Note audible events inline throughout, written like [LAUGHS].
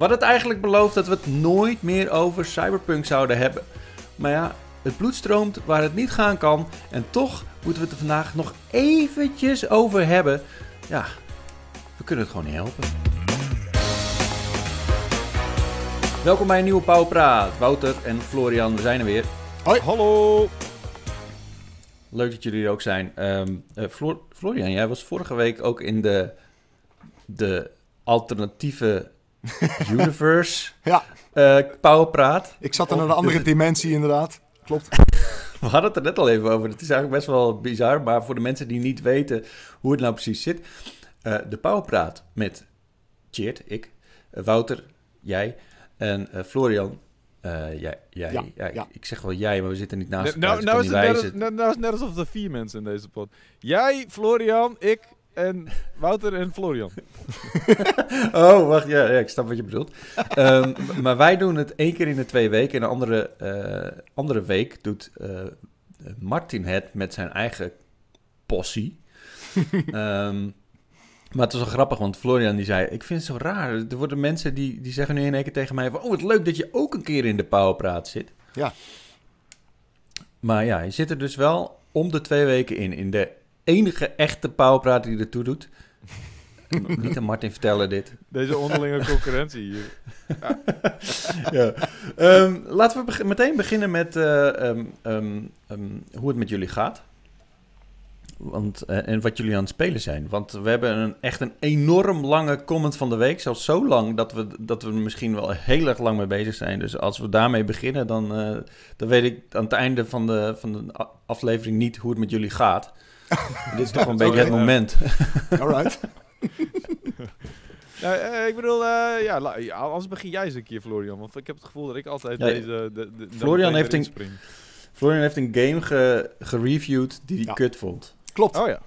We hadden het eigenlijk beloofd dat we het nooit meer over Cyberpunk zouden hebben. Maar ja, het bloed stroomt waar het niet gaan kan. En toch moeten we het er vandaag nog eventjes over hebben. Ja, we kunnen het gewoon niet helpen. Welkom bij een nieuwe Pauwpraat. Wouter en Florian, we zijn er weer. Hoi. Hallo. Leuk dat jullie er ook zijn. Ehm, eh, Flor- Florian, jij was vorige week ook in de, de alternatieve [LAUGHS] universe Ja, eh Pauwpraat. ik zat in een andere dus- dimensie inderdaad. Klopt. [LAUGHS] We hadden het er net al even over. Het is eigenlijk best wel bizar, maar voor de mensen die niet weten hoe het nou precies zit. eh, de Pauwpraat met Cheert, ik, eh, Wouter, jij en eh, Florian. eh, jij, jij, Ja, ja, ja. Ik zeg wel jij, maar we zitten niet naast Nou, elkaar. nou, dus nou, ik is het net, nou, nou net alsof er vier mensen in deze pot. Jij, Florian, ik en Wouter en Florian. [LAUGHS] Oh, wacht, ja, ja, ik snap wat je bedoelt. [LAUGHS] Ehm, maar wij doen het één keer in de twee weken. En een andere, eh, andere week doet eh, Martin het met zijn eigen possie. [LAUGHS] Ehm, maar het was wel grappig, want Florian die zei... Ik vind het zo raar. Er worden mensen die, die zeggen nu in één keer tegen mij... Van, oh, wat leuk dat je ook een keer in de Powerpraat zit. Ja. Maar ja, je zit er dus wel om de twee weken in. In de enige echte Powerpraat die ertoe doet. [LAUGHS] Niet aan Martin vertellen dit. Deze onderlinge concurrentie hier. [LAUGHS] ja. Ehm, laten we beg- meteen beginnen met eh, ehm, ehm, hoe het met jullie gaat. Want, eh, en wat jullie aan het spelen zijn. Want we hebben een, echt een enorm lange comment van de week. Zelfs zo lang dat we, dat we er misschien wel heel erg lang mee bezig zijn. Dus als we daarmee beginnen, dan, eh, dan weet ik aan het einde van de, van de aflevering niet hoe het met jullie gaat. [LAUGHS] Dit is toch een beetje het moment. [LAUGHS] Alright. [LAUGHS] Nou, eh, ik bedoel, eh, ja, la- anders begin jij eens een keer, Florian. Want ik heb het gevoel dat ik altijd Ja, deze... De, Florian heeft een- spring. Florian heeft een game ge- gereviewd die hij Ja. kut vond. Klopt. Oh ja.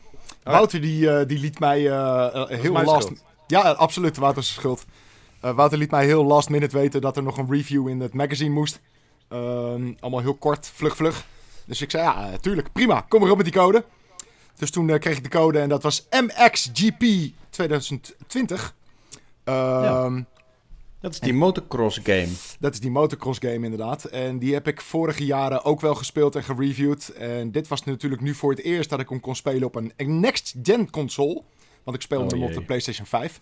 Wouter die, eh, die liet mij heel last... schuld. Ja, absoluut. Wouter's schuld. Eh, Wouter liet mij heel last minute weten dat er nog een review in het magazine moest. Ehm, allemaal heel kort, vlug, vlug. Dus ik zei, ja, tuurlijk, prima. Kom maar op met die code. Dus toen eh, kreeg ik de code en dat was MXGP 2020. Ehm, Dat is die motocross game. Dat is die motocross game inderdaad. En die heb ik vorige jaren ook wel gespeeld en gereviewd. En dit was natuurlijk nu voor het eerst dat ik hem kon spelen op een next-gen console. Want ik speelde Oh, hem op de PlayStation 5.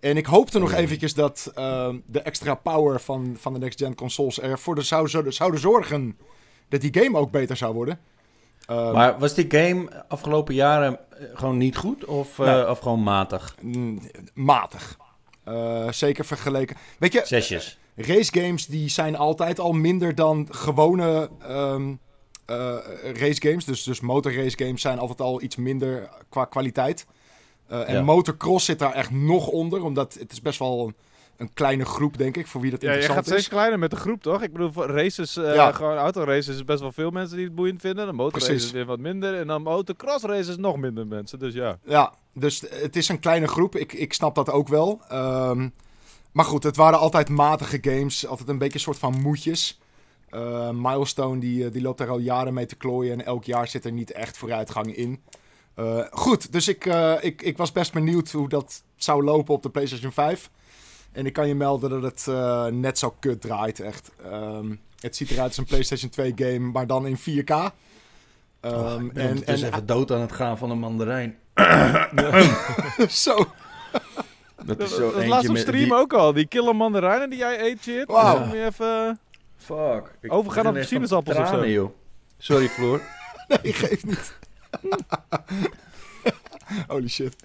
En ik hoopte nog Oh, jee. eventjes dat ehm, de extra power van, van de next-gen consoles ervoor de, zou, zouden zorgen dat die game ook beter zou worden. Ehm, Maar was die game afgelopen jaren eh, gewoon niet goed of, eh, Nee. of gewoon matig? mm, matig. Eh, zeker vergeleken. Weet je, Zesjes. race games die zijn altijd al minder dan gewone eh, race games. Dus, dus motorrace games zijn altijd al iets minder qua kwaliteit. En Ja. motocross zit daar echt nog onder, omdat het is best wel een, kleine groep, denk ik, voor wie dat Ja, je gaat interessant steeds is. kleiner met de groep, toch? Ik bedoel, races, eh Ja. gewoon autoraces is best wel veel mensen die het boeiend vinden. De motorraces Precies. weer wat minder. En dan motocross races nog minder mensen. Dus ja. Ja, dus het is een kleine groep. Ik, ik snap dat ook wel. Ehm, maar goed, het waren altijd matige games. Altijd een beetje een soort van moedjes. Eh, Milestone die, eh, die loopt daar al jaren mee te klooien. En elk jaar zit er niet echt vooruitgang in. Eh, goed, dus ik, ik, ik was best benieuwd hoe dat zou lopen op de PlayStation 5. En ik kan je melden dat het eh, net zo kut draait, echt. Ehm, het ziet eruit als een PlayStation 2 game, maar dan in 4K. Oh, Ehm, en, dus en even dood aan het gaan van een mandarijn. [LAUGHS] zo. Dat Dat, is zo dat eentje laatst op stream die- ook al. Die killer mandarijnen die jij eet, shit. Wauw. Dus even... Fuck. Ik Overgaan op sinaasappels of zo. joh. Sorry, Floor. [LAUGHS] Nee, geeft niet. [LAUGHS] Holy shit.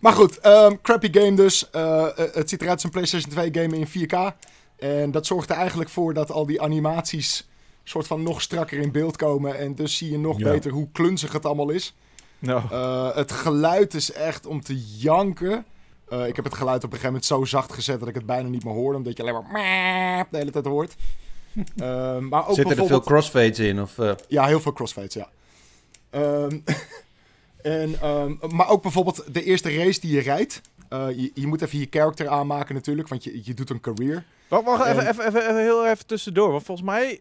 Maar goed, ehm, crappy game dus. Eh, eh, het ziet eruit als een PlayStation 2 game in 4K. En dat zorgt er eigenlijk voor dat al die animaties soort van nog strakker in beeld komen. En dus zie je nog Ja. beter hoe klunzig het allemaal is. Nou, Eh, het geluid is echt om te janken. Eh, ik heb het geluid op een gegeven moment zo zacht gezet dat ik het bijna niet meer hoorde. Omdat je alleen maar meep de hele tijd hoort. [LAUGHS] Eh, maar ook Zitten er veel crossfades in? Of, eh, Ja, heel veel crossfades, ja. Ehm, [LAUGHS] en, ehm, maar ook bijvoorbeeld de eerste race die je rijdt. Eh, je, je moet even je character aanmaken natuurlijk, want je, je doet een career. wacht, wacht En- even, even, even, even heel even tussendoor. Want volgens mij,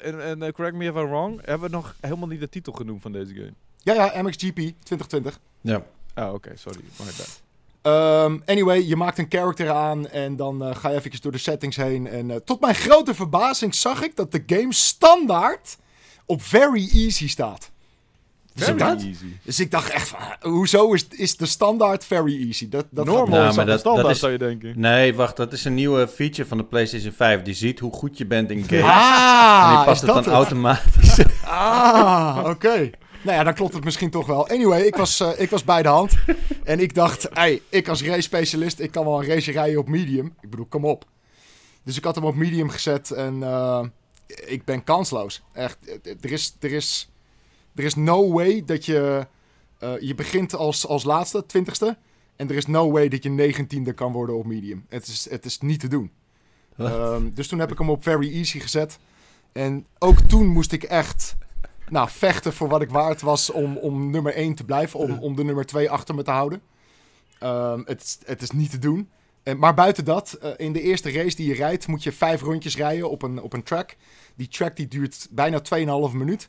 eh, en, en eh, correct me if I'm wrong, hebben we nog helemaal niet de titel genoemd van deze game. Ja, ja, MXGP 2020. ja. Ah, oké, sorry. My bad. Ehm, anyway, je maakt een character aan en dan eh, ga je even door de settings heen. En eh, tot mijn grote verbazing zag ik dat de game standaard op very easy staat. Dus ik, Very dacht, easy. dus ik dacht echt van, ah, hoezo is, is de standaard very easy? Dat, dat Normal Nou, is maar dat de dat- dat standaard, is- zou je denken. Nee, wacht, dat is een nieuwe feature van de PlayStation 5. Die ziet hoe goed je bent in games. Ah, en die past het dan automatisch. [LAUGHS] Ah, oké. Nou ja, dan klopt het misschien toch wel. Anyway, ik was, eh, ik was bij de hand. En ik dacht, hey, ik als race specialist, ik kan wel een race rijden op medium. Ik bedoel, kom op. Dus ik had hem op medium gezet en eh, ik ben kansloos. Echt, eh, er is, er is, er is no way dat je... eh, je begint als, als laatste, twintigste. En er is no way dat je negentiende kan worden op medium. Het is, het is niet te doen. Ehm, dus toen heb ik hem op very easy gezet. En ook toen moest ik echt nou, vechten voor wat ik waard was om, om nummer 1 te blijven. Om, om de nummer 2 achter me te houden. Ehm, het, is- het is niet te doen. En, maar buiten dat, eh, in de eerste race die je rijdt, moet je vijf rondjes rijden op een, op een track. Die track die duurt bijna 2,5 minuut.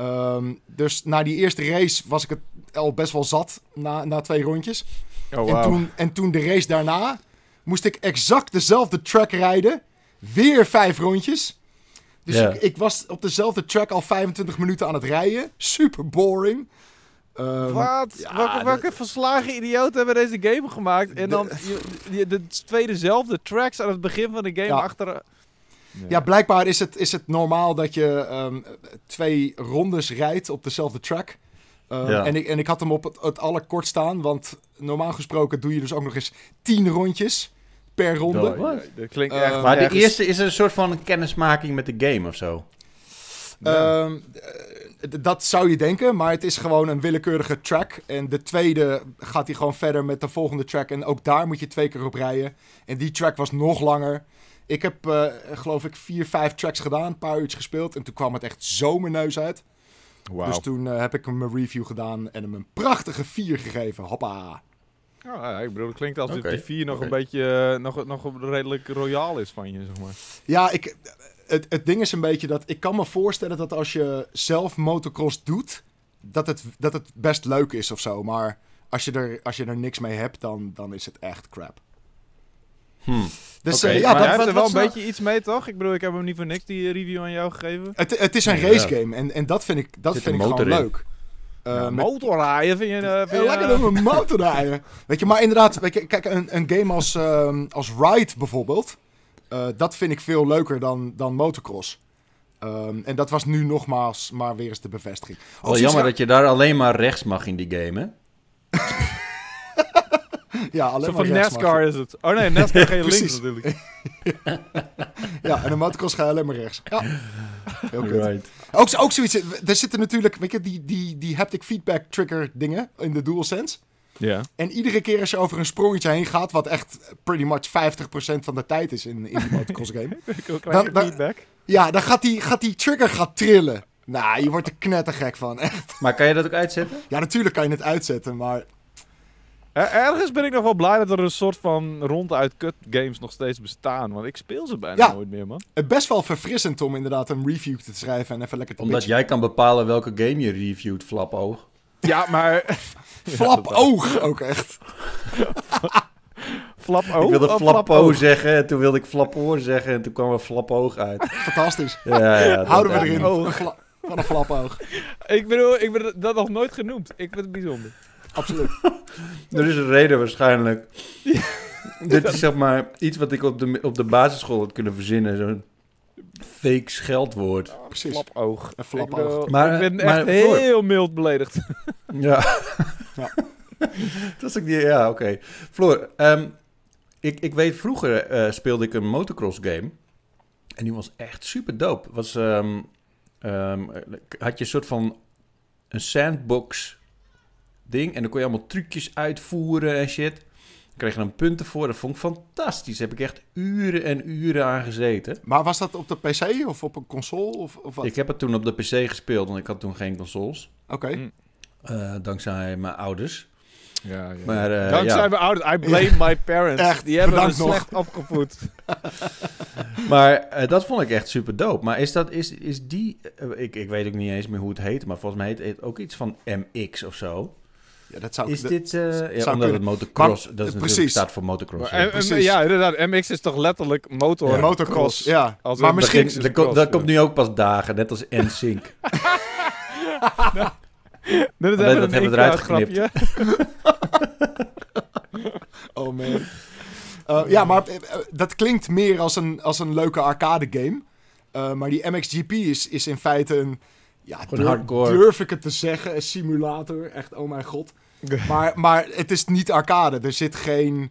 Ehm, dus na die eerste race was ik het al best wel zat na, na twee rondjes. Oh, En, wow. toen, en toen de race daarna moest ik exact dezelfde track rijden. Weer vijf rondjes. Dus ik, ik was op dezelfde track al 25 minuten aan het rijden. Super boring. Ehm, Wat? ja, welke, welke verslagen idioten hebben deze game gemaakt? En dan je, je- de twee dezelfde tracks aan het begin van de game Ja. achter... Ja, blijkbaar is het, is het normaal dat je ehm, twee rondes rijdt op dezelfde track. Ehm, Ja. en, ik, en ik had hem op het, het allerkort staan, want normaal gesproken doe je dus ook nog eens 10 rondjes per ronde. Dat klinkt echt... Maar de eerste is een soort van kennismaking met de game of zo. Ja. Ehm, eh, dat zou je denken, maar het is gewoon een willekeurige track. En de tweede gaat hij gewoon verder met de volgende track. En ook daar moet je twee keer op rijden. En die track was nog langer. Ik heb, eh, geloof ik, vier, vijf tracks gedaan, een paar uurtjes gespeeld. En toen kwam het echt zo mijn neus uit. Wauw. Dus toen eh, heb ik hem een review gedaan en hem een prachtige 4 gegeven. Hoppa. Ja, ja, ik bedoel, het klinkt alsof Oké, die 4 nog een beetje eh, nog, nog redelijk royaal is van je, zeg maar. Ja, ik, het, het ding is een beetje dat ik kan me voorstellen dat als je zelf motocross doet, dat het, dat het best leuk is of zo. Maar als je er, als je er niks mee hebt, dan, dan is het echt crap. Hm. Dus eh, ja, maar dat, er wel een beetje iets mee, toch? Ik bedoel, ik heb hem niet voor niks die review aan jou gegeven. Het, het is een race game en, en dat vind ik, dat Zit vind een ik gewoon in. leuk. Eh, Ja, met- motorrijden vind je... eh, vind Ja, je lekker door mijn [LAUGHS] motor rijden. Weet je, maar inderdaad, weet je, kijk, een, een game als, ehm, als Ride bijvoorbeeld, eh, dat vind ik veel leuker dan, dan motocross. Ehm, en dat was nu nogmaals maar weer eens de bevestiging. Wel jammer dat je daar alleen maar rechts mag in die game, hè? [LAUGHS] [LAUGHS] Ja, alleen Zo maar van NASCAR is het. Oh nee, NASCAR ga [LAUGHS] je links natuurlijk. [LAUGHS] Ja, en een motocross ga je alleen maar rechts. Ja. Heel kut. Right. Ook, ook zoiets, er zitten natuurlijk, weet je, die, die, die haptic feedback trigger dingen in de DualSense. Ja. En iedere keer als je over een sprongetje heen gaat, wat echt pretty much 50% van de tijd is in, in die motocross game. Dan- feedback. Ja, dan gaat die, gaat die trigger gaat trillen. Nou, je wordt er knettergek van. Echt. Maar kan je dat ook uitzetten? Ja, natuurlijk kan je het uitzetten, maar... Er- ergens ben ik nog wel blij dat er een soort van ronduit cut games nog steeds bestaan. Want ik speel ze bijna Ja. nooit meer, man. Het best wel verfrissend om inderdaad een review te schrijven en even lekker te Omdat pitchen. jij kan bepalen welke game je reviewt, flapoog. Ja, maar... [LAUGHS] Flap [LAUGHS] oog ook echt. [LAUGHS] Flap oh, ik wilde oh, flapo zeggen, en toen wilde ik flapoor zeggen, en toen kwam er flapoog uit. Fantastisch. Ja, ja, Houden we erin. oog. Van een flapoog. Ik bedoel, ik ben dat nog nooit genoemd. Ik vind het bijzonder. Absoluut. [LAUGHS] Er is een reden waarschijnlijk. [LAUGHS] Dit is zeg maar iets wat ik op de, op de basisschool had kunnen verzinnen. Zo'n fake scheldwoord. Precies. Flapoog. Een flapoog. Ik, Maar, ik ben echt maar heel mild beledigd. [LAUGHS] Ja. Ja. dat is ook niet... Ja, oké. Floor, ehm, ik, ik weet vroeger eh, speelde ik een motocross game. En die was echt super dope. Was, ehm, ehm, had je een soort van een sandbox ding. En dan kon je allemaal trucjes uitvoeren en shit. Dan kreeg je dan punten voor. Dat vond ik fantastisch. Daar heb ik echt uren en uren aan gezeten. Maar was dat op de PC of op een console? Of, of wat? Ik heb het toen op de PC gespeeld, want ik had toen geen consoles. Oké. Mm. Eh, dankzij mijn ouders. Ja, ja. Maar, eh, Dankzij ja. mijn ouders. I blame my parents. Echt, Die hebben me slecht opgevoed. [LAUGHS] Maar eh, dat vond ik echt super dope. Maar is, dat, is, is die... ik, ik weet ook niet eens meer hoe het heet, maar volgens mij heet het ook iets van MX of zo. Ja, dat zou Is dat- dit... eh, ja, zou omdat kunnen. het motocross... Maar, dat eh, precies. staat voor motocross. Maar, ja. precies. ja, inderdaad. MX is toch letterlijk motor. Ja. motocross, ja. Als maar een misschien... er, komt- cross, komt nu ook pas dagen, net als NSYNC. Is [LAUGHS] dat een hebben we eruit geknipt. [LAUGHS] Oh man. Eh, ja, maar eh, eh, dat klinkt meer als een, als een leuke arcade game. Eh, maar die MXGP is, is in feite een... Ja, Gewoon durf, hardcore. durf ik het te zeggen, een simulator. Echt, oh mijn god. [LAUGHS] Maar, maar het is niet arcade. Er zit geen...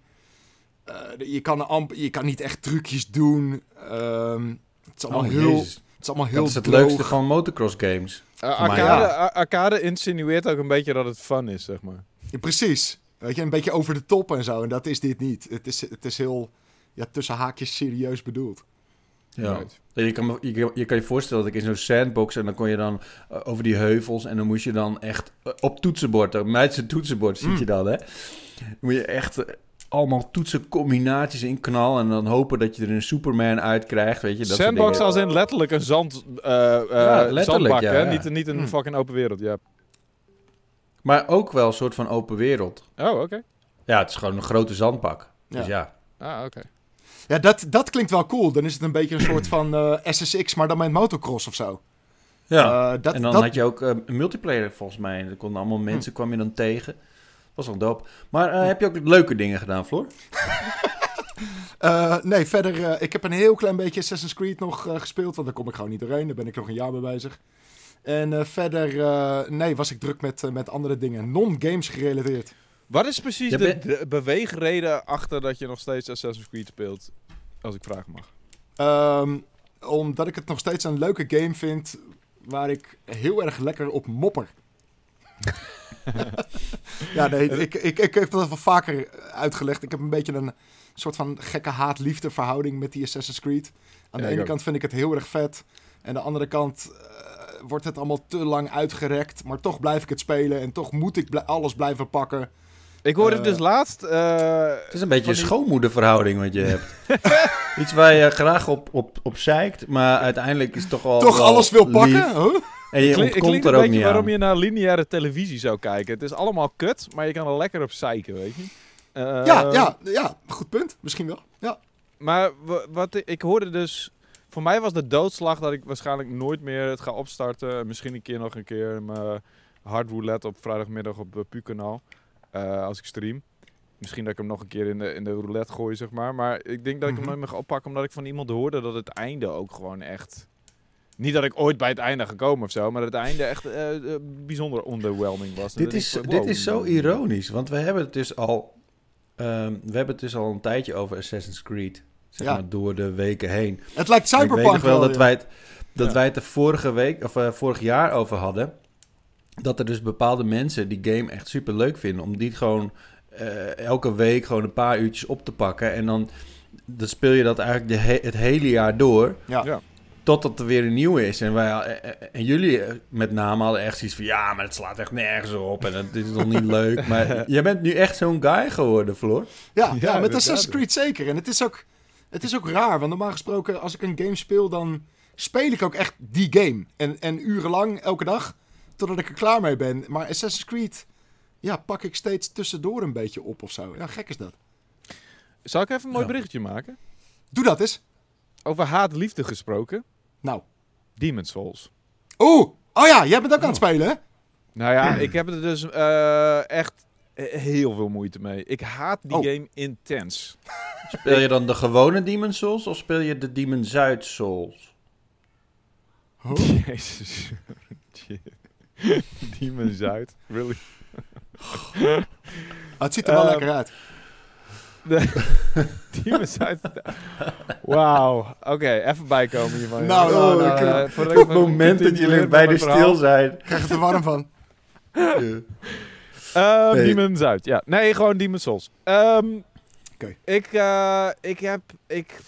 eh, je, kan amp, je kan niet echt trucjes doen. Ehm, het is allemaal Oh, heel, Jezus. het is allemaal heel Dat is het droog. leukste van motocross games. Uh, Maar arcade, ja. arcade insinueert ook een beetje dat het fun is, zeg maar. Ja, precies. Weet je, een beetje over de top en zo. En dat is dit niet. Het is, het is heel, ja, tussen haakjes serieus bedoeld. Ja. Je, kan, je, je kan je voorstellen dat ik in zo'n sandbox en dan kon je dan eh, over die heuvels en dan moest je dan echt eh, op toetsenbord, op Meidse toetsenbord zit Mm. je dan, hè? Dan moet je echt eh, allemaal toetsencombinaties in knallen en dan hopen dat je er een Superman uit krijgt, weet je? Dat Sandbox als in letterlijk een zand, letterlijk, zandbak, ja, hè? ja. Niet, niet een Hmm. fucking open wereld, ja. Maar ook wel een soort van open wereld. Oh, oké. Ja, het is gewoon een grote zandbak. Dus ja. Ah, oké. Ja, dat, dat klinkt wel cool. Dan is het een beetje een soort van eh, SSX, maar dan met motocross of zo. Ja. Eh, dat, en dan dat, had je ook eh, een multiplayer volgens mij. Er konden allemaal mensen, kwam je dan tegen. was wel dope. Maar eh, heb je ook leuke dingen gedaan, Floor? [LAUGHS] eh, nee, verder, eh, ik heb een heel klein beetje Assassin's Creed nog eh, gespeeld, want daar kom ik gewoon niet doorheen. Daar ben ik nog een jaar mee bezig. En eh, verder, eh, nee, was ik druk met, eh, met andere dingen. Non-games gerelateerd. Wat is precies de, de beweegreden achter dat je nog steeds Assassin's Creed speelt? Als ik vragen mag. Ehm, omdat ik het nog steeds een leuke game vind waar ik heel erg lekker op mopper. [LAUGHS] ja, nee, ik, ik, ik heb dat wel vaker uitgelegd. Ik heb een beetje een soort van gekke haat-liefde verhouding met die Assassin's Creed. Aan de ene ook. kant vind ik het heel erg vet. En aan de andere kant eh, wordt het allemaal te lang uitgerekt. Maar toch blijf ik het spelen en toch moet ik bl- alles blijven pakken. Ik hoorde Eh, dus laatst... eh, Het is een beetje een die- schoonmoederverhouding wat je hebt. [LAUGHS] Iets waar je graag op, op, op zeikt, maar uiteindelijk is het toch wel toch wel alles wil pakken? Huh? En je het ontkomt klinkt er ook niet waarom aan. je naar lineaire televisie zou kijken. Het is allemaal kut, maar je kan er lekker op zeiken, weet je. Eh, ja, ja, ja, goed punt. Misschien wel. Ja. Maar wa- wat ik, hoorde dus... Voor mij was de doodslag dat ik waarschijnlijk nooit meer het ga opstarten. Misschien een keer nog een keer mijn hard roulette op vrijdagmiddag op Pu-kanaal. Eh, als ik stream. Misschien dat ik hem nog een keer in de, in de roulette gooi, zeg maar. Maar ik denk dat ik hem Mhm. nooit meer ga oppakken. Omdat ik van iemand hoorde dat het einde ook gewoon echt... Niet dat ik ooit bij het einde gekomen of zo. Maar dat het einde echt eh, eh, bijzonder underwhelming was. En Dit is, ik dit is zo ironisch, want we hebben het dus al, ehm, we hebben het dus al een tijdje over Assassin's Creed. Zeg Ja. maar door de weken heen. Het lijkt ik weet Cyberpunk nog wel dat wij het, dat Ja. wij het er vorige week of vorig jaar over hadden. Dat er dus bepaalde mensen die game echt super leuk vinden. Om die gewoon eh, elke week gewoon een paar uurtjes op te pakken. En dan, dan speel je dat eigenlijk de he- het hele jaar door. Ja. Ja. Totdat er weer een nieuwe is. En, wij, eh, eh, en jullie met name hadden echt zoiets van... Ja, maar het slaat echt nergens op. En het is nog niet [LAUGHS] leuk. Maar jij bent nu echt zo'n guy geworden, Floor. Ja, Ja, ja, met. Assassin's Creed zeker. En het is, ook, het is ook raar, want normaal gesproken als ik een game speel, dan speel ik ook echt die game. En, en urenlang, elke dag, totdat ik er klaar mee ben. Maar Assassin's Creed, ja, pak ik steeds tussendoor een beetje op of zo. Ja, gek is dat. Zal ik even een mooi Ja. berichtje maken? Doe dat eens. Over haat-liefde gesproken. Nou. Demon's Souls. Oeh, oh ja, jij bent ook aan het spelen, hè? Nou ja, [CLEARS THROAT] ik heb er dus eh, echt heel veel moeite mee. Ik haat die Oh. game intens. Speel je dan de gewone Demon Souls of speel je de Demon Zuid Souls? [LAUGHS] Jezus. [LAUGHS] Demon's uit. Really? Ah, [LAUGHS] het ziet er wel Eh, lekker uit. [LAUGHS] Demon's uit. Wauw. Oké, even bijkomen hiervan. Nou, nou, Eh, ik- voordat Op ik het moment dat jullie beide stil zijn. Krijg het er warm van. Eh, Nee. Demon's uit, ja. Nee, gewoon Demon's Souls. Ehm, Oké. Ik, eh, ik heb... Ik,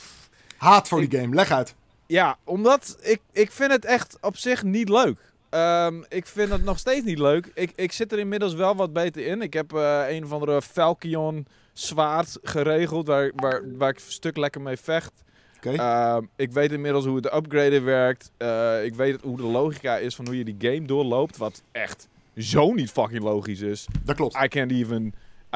Haat voor die game, leg uit. Ja, omdat ik, ik vind het echt op zich niet leuk. Ehm, ik vind het nog steeds niet leuk. Ik, ik zit er inmiddels wel wat beter in. Ik heb eh, een of andere Falcon zwaard geregeld waar, waar, waar ik een stuk lekker mee vecht. Oké. Ehm, ik weet inmiddels hoe het upgraden werkt. Eh, ik weet hoe de logica is van hoe je die game doorloopt. Wat echt zo niet fucking logisch is. Dat klopt. I can't even,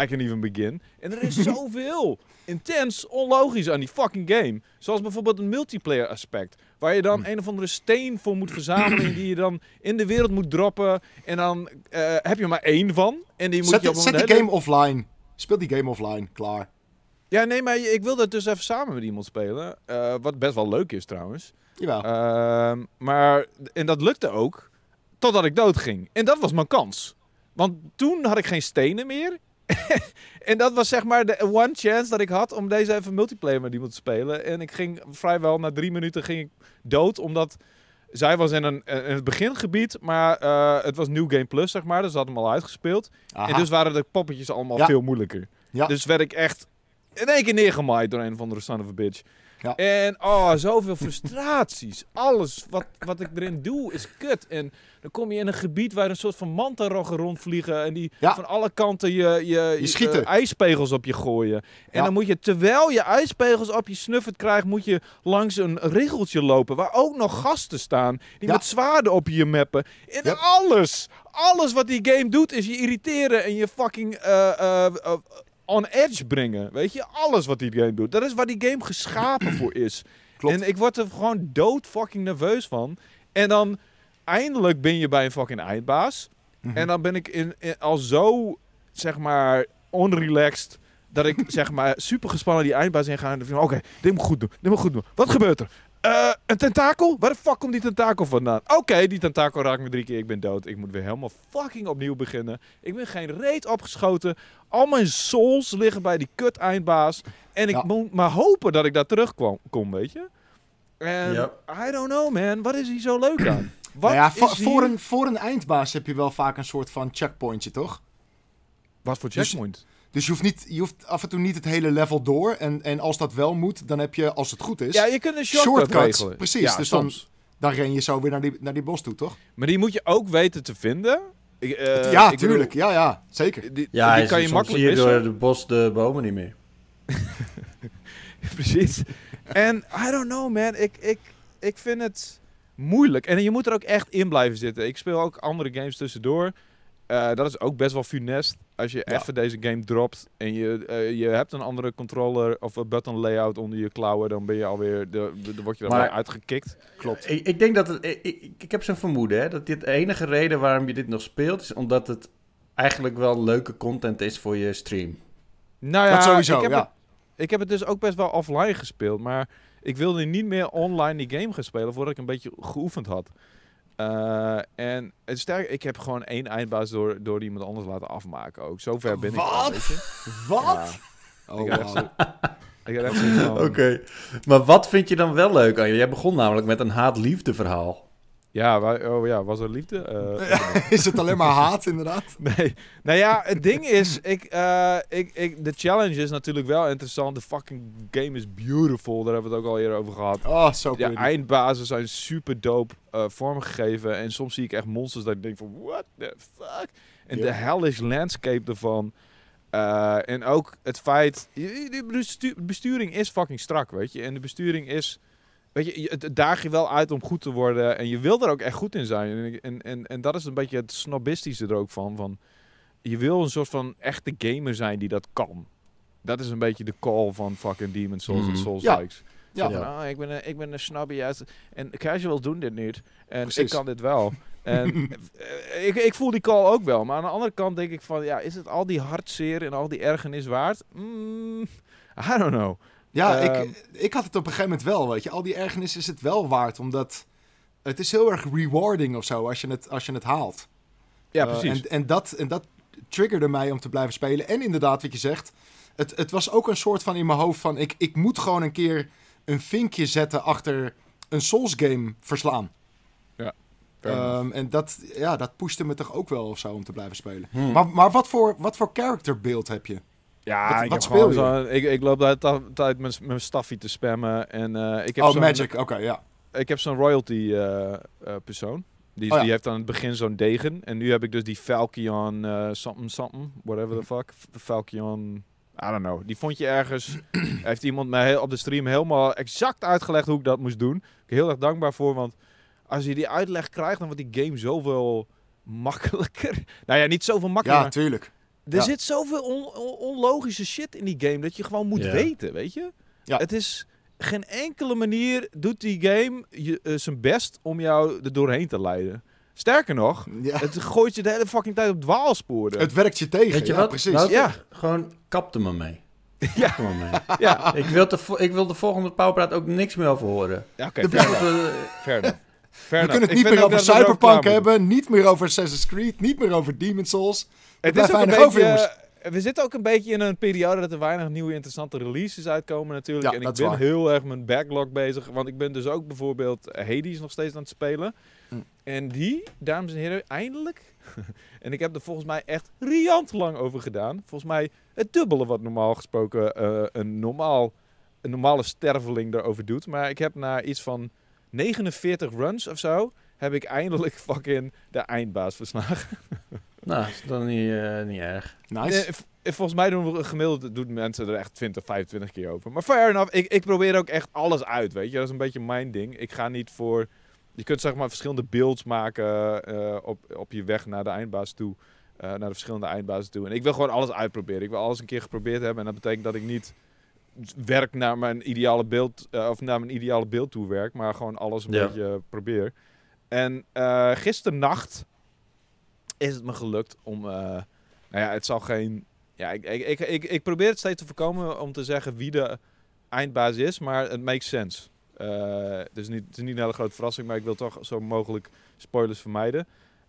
I can't even begin. En er is [LAUGHS] zoveel intens onlogisch aan die fucking game. Zoals bijvoorbeeld een multiplayer aspect. Waar je dan Hm. een of andere steen voor moet verzamelen. die je dan in de wereld moet droppen. En dan eh, heb je er maar één van. En die moet Zet, je op zet die hele- game offline. Speel die game offline. Klaar. Ja, nee, maar ik wil dat dus even samen met iemand spelen. Eh, wat best wel leuk is trouwens. Jawel. Ehm, maar, en dat lukte ook, totdat ik dood ging. En dat was mijn kans. Want toen had ik geen stenen meer. [LAUGHS] en dat was zeg maar de one chance dat ik had om deze even multiplayer met iemand te spelen. En ik ging vrijwel na drie minuten ging ik dood, omdat zij was in, een, in het begingebied, maar eh, het was New Game Plus, zeg maar. Dus ze had hem al uitgespeeld. Aha. En dus waren de poppetjes allemaal Ja. veel moeilijker. Ja. Dus werd ik echt in één keer neergemaaid door een of andere son of a bitch. Ja. En oh, zoveel frustraties. Alles wat, wat ik erin doe is kut. En dan kom je in een gebied waar een soort van mantaroggen rondvliegen. En die Ja. van alle kanten je, je, eh, ijspegels op je gooien. En Ja. dan moet je, terwijl je ijspegels op je snuffert krijgt, moet je langs een riggeltje lopen. Waar ook nog gasten staan. Die met zwaarden op je mappen. En Yep. alles, alles wat die game doet is je irriteren en je fucking eh, eh, on edge brengen. Weet je, alles wat die game doet. Dat is waar die game geschapen voor [CLEARS THROAT] is. Klopt. En ik word er gewoon dood fucking nerveus van. En dan eindelijk ben je bij een fucking eindbaas. Mhm. En dan ben ik in, in- al zo, zeg maar, onrelaxed. Dat ik, [LAUGHS] zeg maar, super gespannen die eindbaas in ga. En dan denk ik, oké, dit moet goed doen. Dit moet goed doen. Wat gebeurt er? Eh, een tentakel? Waar de fuck komt die tentakel vandaan? Oké, die tentakel raakt me drie keer. Ik ben dood. Ik moet weer helemaal fucking opnieuw beginnen. Ik ben geen reet opgeschoten. Al mijn souls liggen bij die kut eindbaas. En ik Ja. moet maar hopen dat ik daar terugkom, kom, weet je? En. I don't know, man. Wat is hier zo leuk aan? [CLEARS THROAT] Wat Nou ja, voor, een, voor een eindbaas heb je wel vaak een soort van checkpointje, toch? Wat voor Dus- checkpoint? Dus je hoeft, niet, je hoeft af en toe niet het hele level door. En, en als dat wel moet, dan heb je, als het goed is, Ja, je kunt een shortcut shortcuts. regelen. Precies, Ja, dus dan- soms. dan ren je zo weer naar die, naar die bos toe, toch? Maar die moet je ook weten te vinden. Ik, eh, ja, ik tuurlijk. bedoel, Ja, ja, zeker. die, Ja, die kan je makkelijk zie je missen. door de bos de bomen niet meer. [LAUGHS] Precies. En I don't know, man. Ik, ik, ik vind het moeilijk. En je moet er ook echt in blijven zitten. Ik speel ook andere games tussendoor. Eh, dat is ook best wel funest. Als je Ja. even deze game dropt en je, eh, je hebt een andere controller of een button layout onder je klauwen, dan ben je alweer, de, word je er uitgekikt. Klopt. Ik, ik denk dat het. Ik, ik, ik heb zo'n vermoeden hè, dat dit de enige reden waarom je dit nog speelt is omdat het eigenlijk wel leuke content is voor je stream. Nou ja, dat sowieso, ik heb, ja. het, ik heb het dus ook best wel offline gespeeld, maar ik wilde niet meer online die game gaan spelen voordat ik een beetje geoefend had. Eh, en het sterk, ik heb gewoon één eindbaas door, door iemand anders laten afmaken ook. Zover ben ik al, Wat? weet je. Wat? Ik Oh. Ik [LAUGHS] Oké. Maar wat vind je dan wel leuk aan je? Jij begon namelijk met een haat-liefde verhaal. Ja, oh ja, was er liefde? Eh, [LAUGHS] Is het alleen maar haat, inderdaad? [LAUGHS] Nee. Nou ja, het ding is, ik, eh, ik, ik, de challenge is natuurlijk wel interessant. De fucking game is beautiful. Daar hebben we het ook al eerder over gehad. Oh, zo Ja, pretty. eindbazen zijn super dope eh, vormgegeven. En soms zie ik echt monsters dat ik denk van, what the fuck? En de hellish landscape ervan. En ook het feit, de bestu- besturing is fucking strak, weet je. En de besturing is, weet je, je- het daag je wel uit om goed te worden. En je wil er ook echt goed in zijn. En, en, en, en dat is een beetje het snobistische er ook van. van je wil een soort van echte gamer zijn die dat kan. Dat is een beetje de call van fucking Demon's Souls en Mhm. Souls Ja. Likes. Ja. Van, ah, ik ben een, ik ben een snobby uit... En casual doen dit niet. En Precies. ik kan dit wel. [LAUGHS] En eh, ik, ik voel die call ook wel. Maar aan de andere kant denk ik van... Ja, is het al die hartzeer en al die ergernis waard? Mm, I don't know. Ja, Ehm. ik, ik had het op een gegeven moment wel, weet je. Al die ergernis is het wel waard, omdat het is heel erg rewarding of zo als je het, als je het haalt. Ja, Eh, precies. en, en, dat, en dat triggerde mij om te blijven spelen. En inderdaad, wat je zegt, het, het was ook een soort van in mijn hoofd van... Ik, ik moet gewoon een keer een vinkje zetten achter een Souls game verslaan. Enough. Ehm, en dat, ja, dat pushte me toch ook wel of zo om te blijven spelen. Hmm. Maar, maar wat voor, wat voor characterbeeld heb je? Ja, wat- ik, wat speel zo, ik, ik loop de hele ta- tijd mijn, mijn staffie te spammen. En eh, ik heb oh, zo'n- Magic, oké, ja. Ik heb zo'n royalty eh, eh, persoon. Die, Oh ja. die heeft aan het begin zo'n degen. En nu heb ik dus die Falcon something something. Whatever the fuck. F- Falcon... I don't know. Die vond je ergens... [CLEARS THROAT] heeft iemand mij heel, op de stream helemaal exact uitgelegd hoe ik dat moest doen. Ik ben heel erg dankbaar voor. Want als je die uitleg krijgt, dan wordt die game zoveel [LAUGHS] makkelijker. Nou ja, niet zoveel Ja, makkelijker. tuurlijk. Er Ja. zit zoveel on- on- onlogische shit in die game dat je gewoon moet Ja. weten, weet je? Ja. Het is geen enkele manier doet die game je, eh, zijn best om jou er doorheen te leiden. Sterker nog, Ja. het gooit je de hele fucking tijd op dwaalsporen. Het werkt je tegen. Weet je ja, wat? precies. Wouter, Ja. Gewoon kap er maar mee. Ja. Er mee. [LAUGHS] ja, ik, wil de, ik wil de volgende Powerpraat ook niks meer over horen. ja oké, De fair beste- enough. We- kunnen het niet meer over er Cyberpunk hebben, niet meer over Assassin's Creed, niet meer over Demon's Souls. Het is ook een weinig over, beetje, we zitten ook een beetje in een periode dat er weinig nieuwe interessante releases uitkomen natuurlijk. Ja, en ik ben waar. heel erg mijn backlog bezig. Want ik ben dus ook bijvoorbeeld Hades nog steeds aan het spelen. Hm. En die, dames en heren, eindelijk. [LAUGHS] en ik heb er volgens mij echt riant lang over gedaan. Volgens mij het dubbele wat normaal gesproken eh, een, normaal, een normale sterveling erover doet. Maar ik heb na iets van 49 runs of zo... heb ik eindelijk [LAUGHS] fucking de eindbaas verslagen. [LAUGHS] Nou, is dan niet, eh, niet erg. Nice. Nee, v- volgens mij doen we gemiddeld doen mensen er echt 20, 25 keer over. Maar fair enough, ik, ik probeer ook echt alles uit, weet je. Dat is een beetje mijn ding. Ik ga niet voor... Je kunt zeg maar verschillende builds maken eh, op, op je weg naar de eindbaas toe. eh, naar de verschillende eindbazen toe. En ik wil gewoon alles uitproberen. Ik wil alles een keer geprobeerd hebben. En dat betekent dat ik niet werk naar mijn ideale beeld... eh, of naar mijn ideale beeld toe werk. Maar gewoon alles een Ja. beetje probeer. En eh gisternacht is het me gelukt om... eh, nou ja, het zal geen... Ja, ik, ik, ik, ik, ik probeer het steeds te voorkomen om te zeggen wie de eindbaas is, maar het makes sense. Eh, het, is niet, het is niet een hele grote verrassing, maar ik wil toch zo mogelijk spoilers vermijden.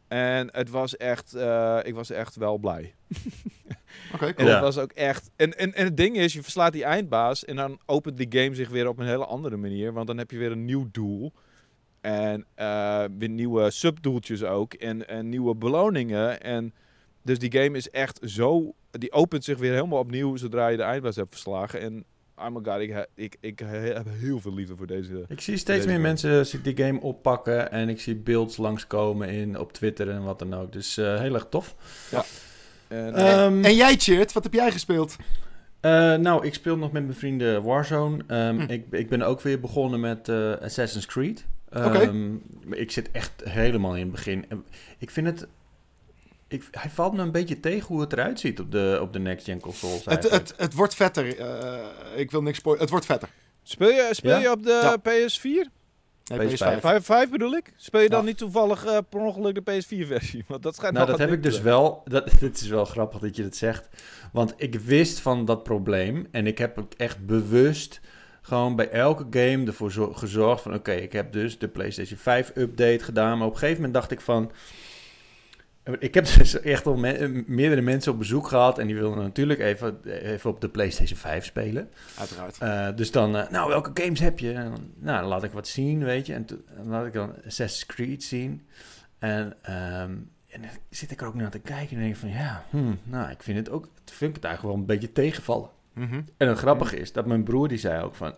En het was echt, eh, ik was echt wel blij. [LAUGHS] Oké, En cool. Ja. het was ook echt. En, en, en het ding is, je verslaat die eindbaas en dan opent die game zich weer op een hele andere manier. Want dan heb je weer een nieuw doel. En eh, weer nieuwe subdoeltjes ook. En, en nieuwe beloningen. En dus die game is echt zo. Die opent zich weer helemaal opnieuw zodra je de eindbaas hebt verslagen. En oh my god, ik, ik, ik he- heb heel veel liefde voor deze. Ik zie steeds meer game. mensen die game oppakken en ik zie beelds langskomen in, op Twitter en wat dan ook. Dus eh, heel erg tof. En, Ehm, En jij, Cheert, wat heb jij gespeeld? eh, nou, ik speel nog met mijn vrienden Warzone. Ehm, Hm. ik, ik ben ook weer begonnen met eh, Assassin's Creed. Ehm, Ik zit echt helemaal in het begin. Ik vind het... Ik, hij valt me een beetje tegen hoe het eruit ziet op de, op de next-gen consoles Het, het, het wordt vetter. Eh, ik wil niks spoilen. Het wordt vetter. speel je, speel Ja? je op de Ja. PS4? Nee, PS5. PS5. Vijf, vijf bedoel ik? Speel je dan Ja. niet toevallig eh, per ongeluk de PS4-versie? Want dat schijnt Nou, dat heb ik dus wel. Dat, [LAUGHS] dit is wel grappig dat je dat zegt. Want ik wist van dat probleem. En ik heb ook echt bewust gewoon bij elke game ervoor zo- gezorgd van... Oké, ik heb dus de PlayStation 5 update gedaan. Maar op een gegeven moment dacht ik van... Ik heb dus [LAUGHS] echt al me- meerdere mensen op bezoek gehad. En die wilden natuurlijk even, even op de PlayStation 5 spelen. Uiteraard. Eh, dus dan, eh, nou, welke games heb je? En dan, nou, dan laat ik wat zien, weet je. En dan laat ik dan Assassin's Creed zien. En, ehm, en dan zit ik er ook naar te kijken en denk ik van, ja, hmm, nou, ik vind het ook, vind ik het eigenlijk wel een beetje tegenvallen. Mhm. En het grappige is dat mijn broer die zei ook van,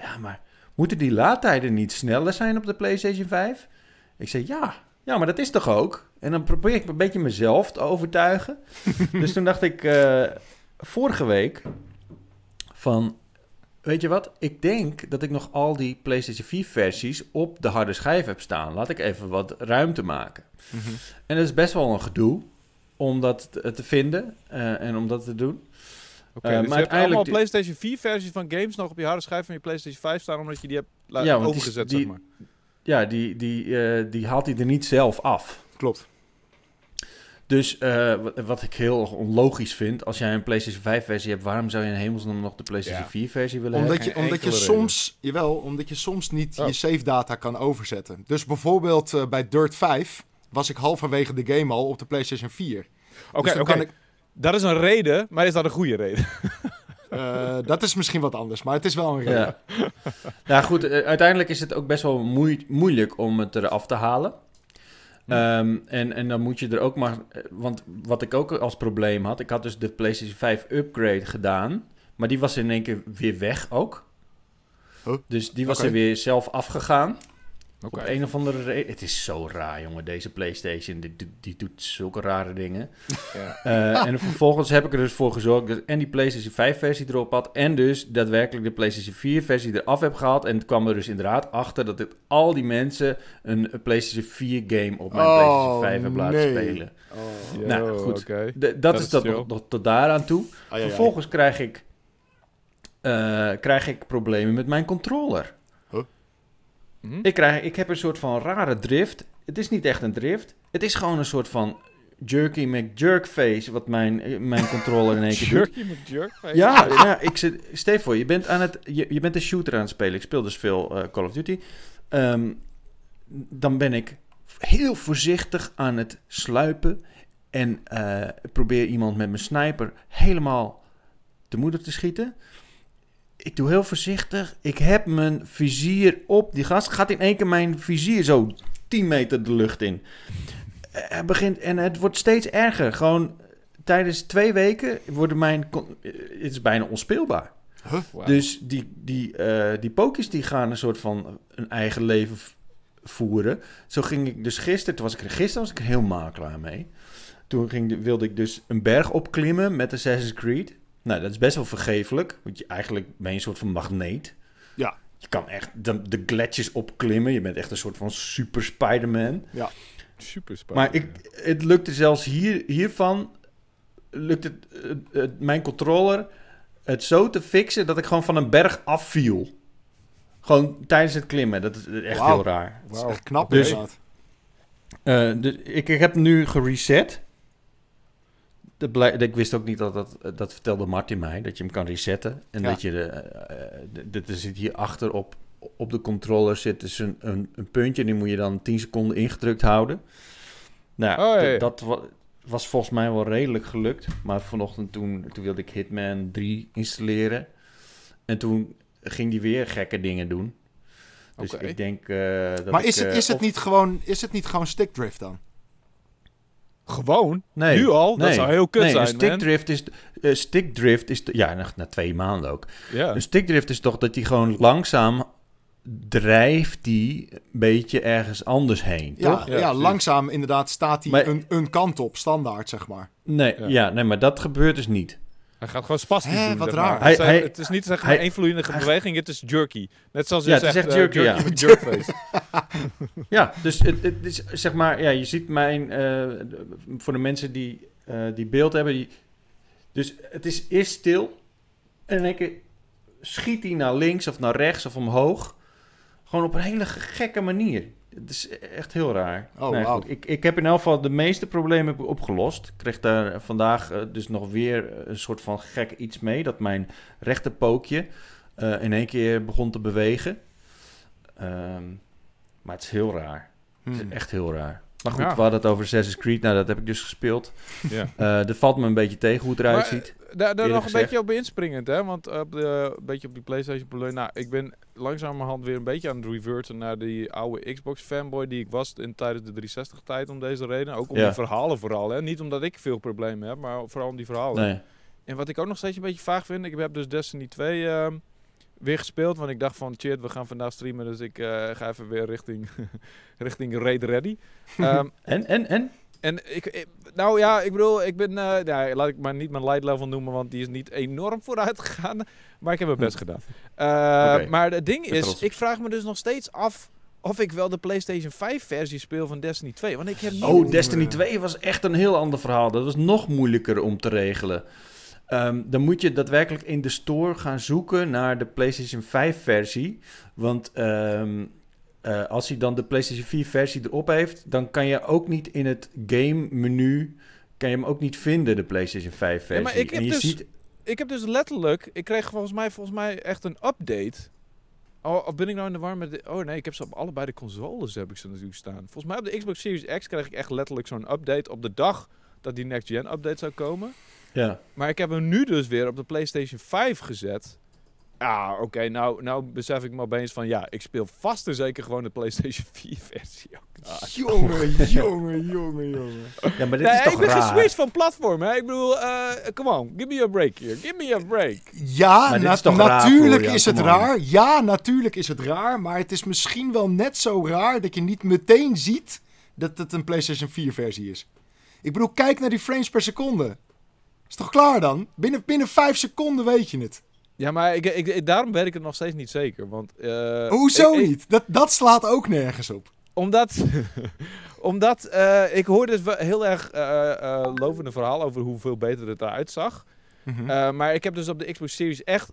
ja, maar moeten die laadtijden niet sneller zijn op de PlayStation 5? Ik zei, ja, ja, maar dat is toch ook? En dan probeer ik een beetje mezelf te overtuigen. [LAUGHS] dus toen dacht ik eh, vorige week van, weet je wat? Ik denk dat ik nog al die PlayStation 4 versies op de harde schijf heb staan. Laat ik even wat ruimte maken. Mhm. En dat is best wel een gedoe om dat te, vinden eh, en om dat te doen. Oké, Eh, dus maar je hebt allemaal PlayStation 4 versies van games nog op je harde schijf van je PlayStation 5 staan, omdat je die hebt la- Ja, want die- overgezet, die- zeg maar. Ja, die, die, eh, die haalt hij er niet zelf af. Klopt. Dus eh, wat, wat ik heel onlogisch vind, als jij een PlayStation 5 versie hebt, waarom zou je in hemelsnaam nog de PlayStation Ja. 4 versie willen Omdat hebben? je, omdat je soms, jawel, omdat je soms niet Oh. je save data kan overzetten. Dus bijvoorbeeld eh, bij Dirt 5 was ik halverwege de game al op de PlayStation 4. Oké, Dus dan oké. kan ik, Dat is een reden, maar is dat een goede reden? eh, dat is misschien wat anders, maar het is wel een reden. Ja. [LAUGHS] nou goed, eh, uiteindelijk is het ook best wel moei- moeilijk om het eraf te halen. Ehm, en, en dan moet je er ook maar... eh, Want wat ik ook als probleem had... Ik had dus de PlayStation 5 upgrade gedaan. Maar die was in één keer weer weg ook. Huh? Dus die was er weer zelf afgegaan. Op een of andere reden. Het is zo raar, jongen, deze PlayStation. Die, die, die doet zulke rare dingen. [LAUGHS] Ja. Eh, en vervolgens heb ik er dus voor gezorgd dat ik en die PlayStation 5 versie erop had. En dus daadwerkelijk de PlayStation 4 versie eraf heb gehaald. En het kwam er dus inderdaad achter dat ik al die mensen een PlayStation 4 game op mijn Oh, PlayStation 5 heb laten nee. spelen. Oh. Nou, goed. dat, Dat is dat nog, nog tot daaraan toe. Ai. Vervolgens krijg ik, eh, krijg ik problemen met mijn controller. Hm? Ik, krijg, ik heb een soort van rare drift. Het is niet echt een drift. Het is gewoon een soort van jerky McJerkface wat mijn, eh, mijn [LAUGHS] controller in één keer doet. Jerky jerk? Ja, ja ik zit, stel je voor, je bent, aan het, je, je bent een shooter aan het spelen. Ik speel dus veel eh, Call of Duty. Ehm, dan ben ik heel voorzichtig aan het sluipen. En eh, probeer iemand met mijn sniper helemaal te moeder te schieten. Ik doe heel voorzichtig. Ik heb mijn vizier op. Die gast gaat in één keer mijn vizier zo 10 meter de lucht in. Hij begint, en het wordt steeds erger. Gewoon tijdens twee weken worden mijn... Het is bijna onspeelbaar. Dus die, die, eh, die pookjes die gaan een soort van een eigen leven voeren. Zo ging ik dus gisteren, toen was ik er gisteren was ik helemaal klaar mee. Toen ging, de- wilde ik dus een berg opklimmen met Assassin's Creed. Nou, dat is best wel vergeeflijk, want je, eigenlijk ben je een soort van magneet. Ja. Je kan echt de, de gletsjers opklimmen. Je bent echt een soort van super Spider-Man. Super spannend. Maar ik, het lukte zelfs hier, hiervan, lukt het, mijn controller het zo te fixen dat ik gewoon van een berg afviel. Gewoon tijdens het klimmen. Dat is echt heel raar. Dat is echt knap Dus- inderdaad. Eh, dus ik, ik heb nu gereset. Dat ik wist ook niet dat dat, dat vertelde Martin mij, dat je hem kan resetten. En Ja. dat je, de, eh, eh, de- de- er zit hier achter op, op de controller zit dus een, een, een puntje. En die moet je dan 10 seconden ingedrukt houden. Nou, Oh, dat wa- was volgens mij wel redelijk gelukt. Maar vanochtend toen, toen wilde ik Hitman 3 installeren. En toen ging die weer gekke dingen doen. Dus ik denk eh, dat Maar ik, is het, eh, is het, of- niet gewoon, is het niet gewoon stickdrift dan? Gewoon? Nee. Nu al? Dat zou heel kut nee, zijn, een stickdrift is, eh, stickdrift is, ja, na, na twee maanden ook. Ja. Een stickdrift is toch dat hij gewoon langzaam drijft die een beetje ergens anders heen, Ja, toch? ja, langzaam inderdaad staat hij een, een kant op, standaard zeg maar. Nee, Ja. ja. nee, maar dat gebeurt dus niet. Hij gaat gewoon spastisch Hè, doen, wat zeg raar. maar. Hij- het, zijn- hij- het is niet zeg maar hij- één vloeiende hij- beweging, het is jerky. Net zoals je Ja, het zegt, is echt eh, jerky, ja. met [LAUGHS] jerkface. [LAUGHS] Ja, dus het, het is zeg maar, ja, je ziet mijn, eh, voor de mensen die, eh, die beeld hebben, die, dus het is eerst stil en in één keer schiet hij naar links of naar rechts of omhoog. Gewoon op een hele gekke manier. Het is echt heel raar. Oh, Nee. Ik, ik heb in elk geval de meeste problemen heb ik opgelost. Ik kreeg daar vandaag eh, dus nog weer een soort van gek iets mee. Dat mijn rechterpookje eh in één keer begon te bewegen. Ehm, maar het is heel raar. Het Hmm. is echt heel raar. Maar goed, Ja. we hadden het over Assassin's Creed. Nou, dat heb ik dus gespeeld. ja. Eh dat valt me een beetje tegen hoe het eruit Maar, ziet. Daar, daar nog een beetje op inspringend, hè? Want op de, een beetje op die PlayStation. Nou, ik ben langzamerhand weer een beetje aan het reverten naar die oude Xbox fanboy die ik was in, tijdens de 360 tijd om deze reden. Ook om Ja. die verhalen vooral, hè? Niet omdat ik veel problemen heb, maar vooral om die verhalen. Nee. En wat ik ook nog steeds een beetje vaag vind, ik heb dus Destiny 2 ehm, weer gespeeld, want ik dacht van shit, we gaan vandaag streamen, dus ik eh, ga even weer richting, [LAUGHS] richting Raid Ready. [LAUGHS] Ehm, En, en, en? En ik, ik- nou ja, ik bedoel, ik ben, eh, ja, laat ik maar niet mijn light level noemen, want die is niet enorm vooruit gegaan. [LAUGHS] Maar ik heb mijn best gedaan. Eh. Maar het ding is, trots. ik vraag me dus nog steeds af of ik wel de PlayStation 5 versie speel van Destiny 2. Want ik heb niet... Oh, Destiny 2 was echt een heel ander verhaal. Dat was nog moeilijker om te regelen. Ehm, dan moet je daadwerkelijk in de store gaan zoeken naar de PlayStation 5 versie. Want ehm, eh, als hij dan de PlayStation 4 versie erop heeft, dan kan je ook niet in het game menu kan je hem ook niet vinden, de PlayStation 5 versie. maar ik heb en je dus- ziet, Ik heb dus letterlijk, ik kreeg volgens mij, volgens mij echt een update. Oh, ben ik nou in de war met... de- oh nee, ik heb ze op allebei de consoles heb ik ze natuurlijk staan. Volgens mij op de Xbox Series X kreeg ik echt letterlijk zo'n update op de dag dat die next gen update zou komen. ja. Maar ik heb hem nu dus weer op de PlayStation 5 gezet. Ah, oké, nou, nou besef ik me opeens van ja, ik speel vast en zeker gewoon de PlayStation [LAUGHS] 4 versie ook. Jongen, jongen, jongen, jongen. Ja, maar dit Nee, is toch ik ben geswitcht van platform, hè. Ik bedoel, eh come on, give me a break here. Give me a break. Ja, na- is toch raar natuurlijk voor jou, is het raar. Ja, natuurlijk is het raar. Maar het is misschien wel net zo raar dat je niet meteen ziet dat het een PlayStation 4 versie is. Ik bedoel, kijk naar die frames per seconde. Is toch klaar dan? Binnen, binnen 5 seconden weet je het. Ja, maar ik, ik, ik- daarom weet ik het nog steeds niet zeker. Want, eh, Hoezo ik- niet? Dat, dat slaat ook nergens op. Omdat, [LAUGHS] omdat eh, ik hoorde dus heel erg eh, lovende verhaal over hoeveel beter het eruit zag. Mhm. Maar ik heb dus op de Xbox Series echt,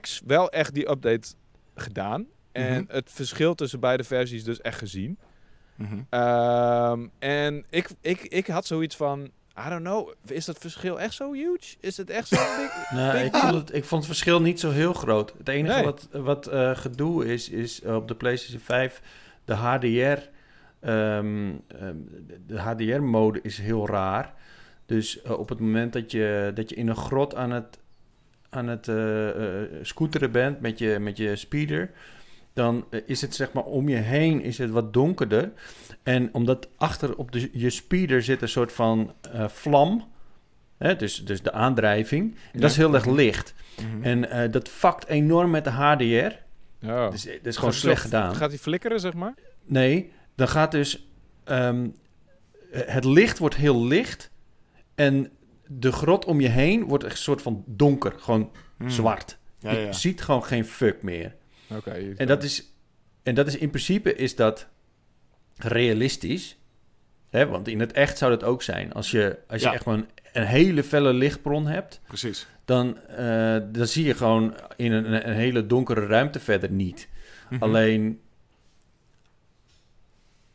X wel echt die update gedaan. En Mhm. het verschil tussen beide versies dus echt gezien. Mhm. Ehm, en ik, ik, ik had zoiets van, I don't know, is dat verschil echt zo huge? Is het echt zo [LAUGHS] big? Nee, big ik, vond het, ik vond het verschil niet zo heel groot. Het enige Nee. wat, wat eh, gedoe is, is eh, op de PlayStation 5 de HDR. ehm, ehm, de- de HDR-mode is heel raar. Dus eh, op het moment dat je, dat je in een grot aan het, aan het scooteren bent met je, met je speeder, dan eh, is het zeg maar om je heen is het wat donkerder. En omdat achter op de, je speeder zit een soort van eh, vlam, hè, dus, dus de aandrijving, Ja. dat is heel erg licht. Mhm. En eh, dat vakt enorm met de HDR. Ja. Dus dat is gewoon slecht gedaan. Gaat hij flikkeren, zeg maar? Nee, dan gaat dus... ehm, het licht wordt heel licht. En de grot om je heen wordt een soort van donker. Gewoon Mhm. zwart. Ja, je ja. ziet gewoon geen fuck meer. Oké. En dat is... En dat is in principe is dat realistisch. Hè? Want in het echt zou dat ook zijn. Als je, als je Ja. echt een, een hele felle lichtbron hebt... Precies. dan, eh, dan zie je gewoon in een, een hele donkere ruimte verder niet. Mhm. Alleen,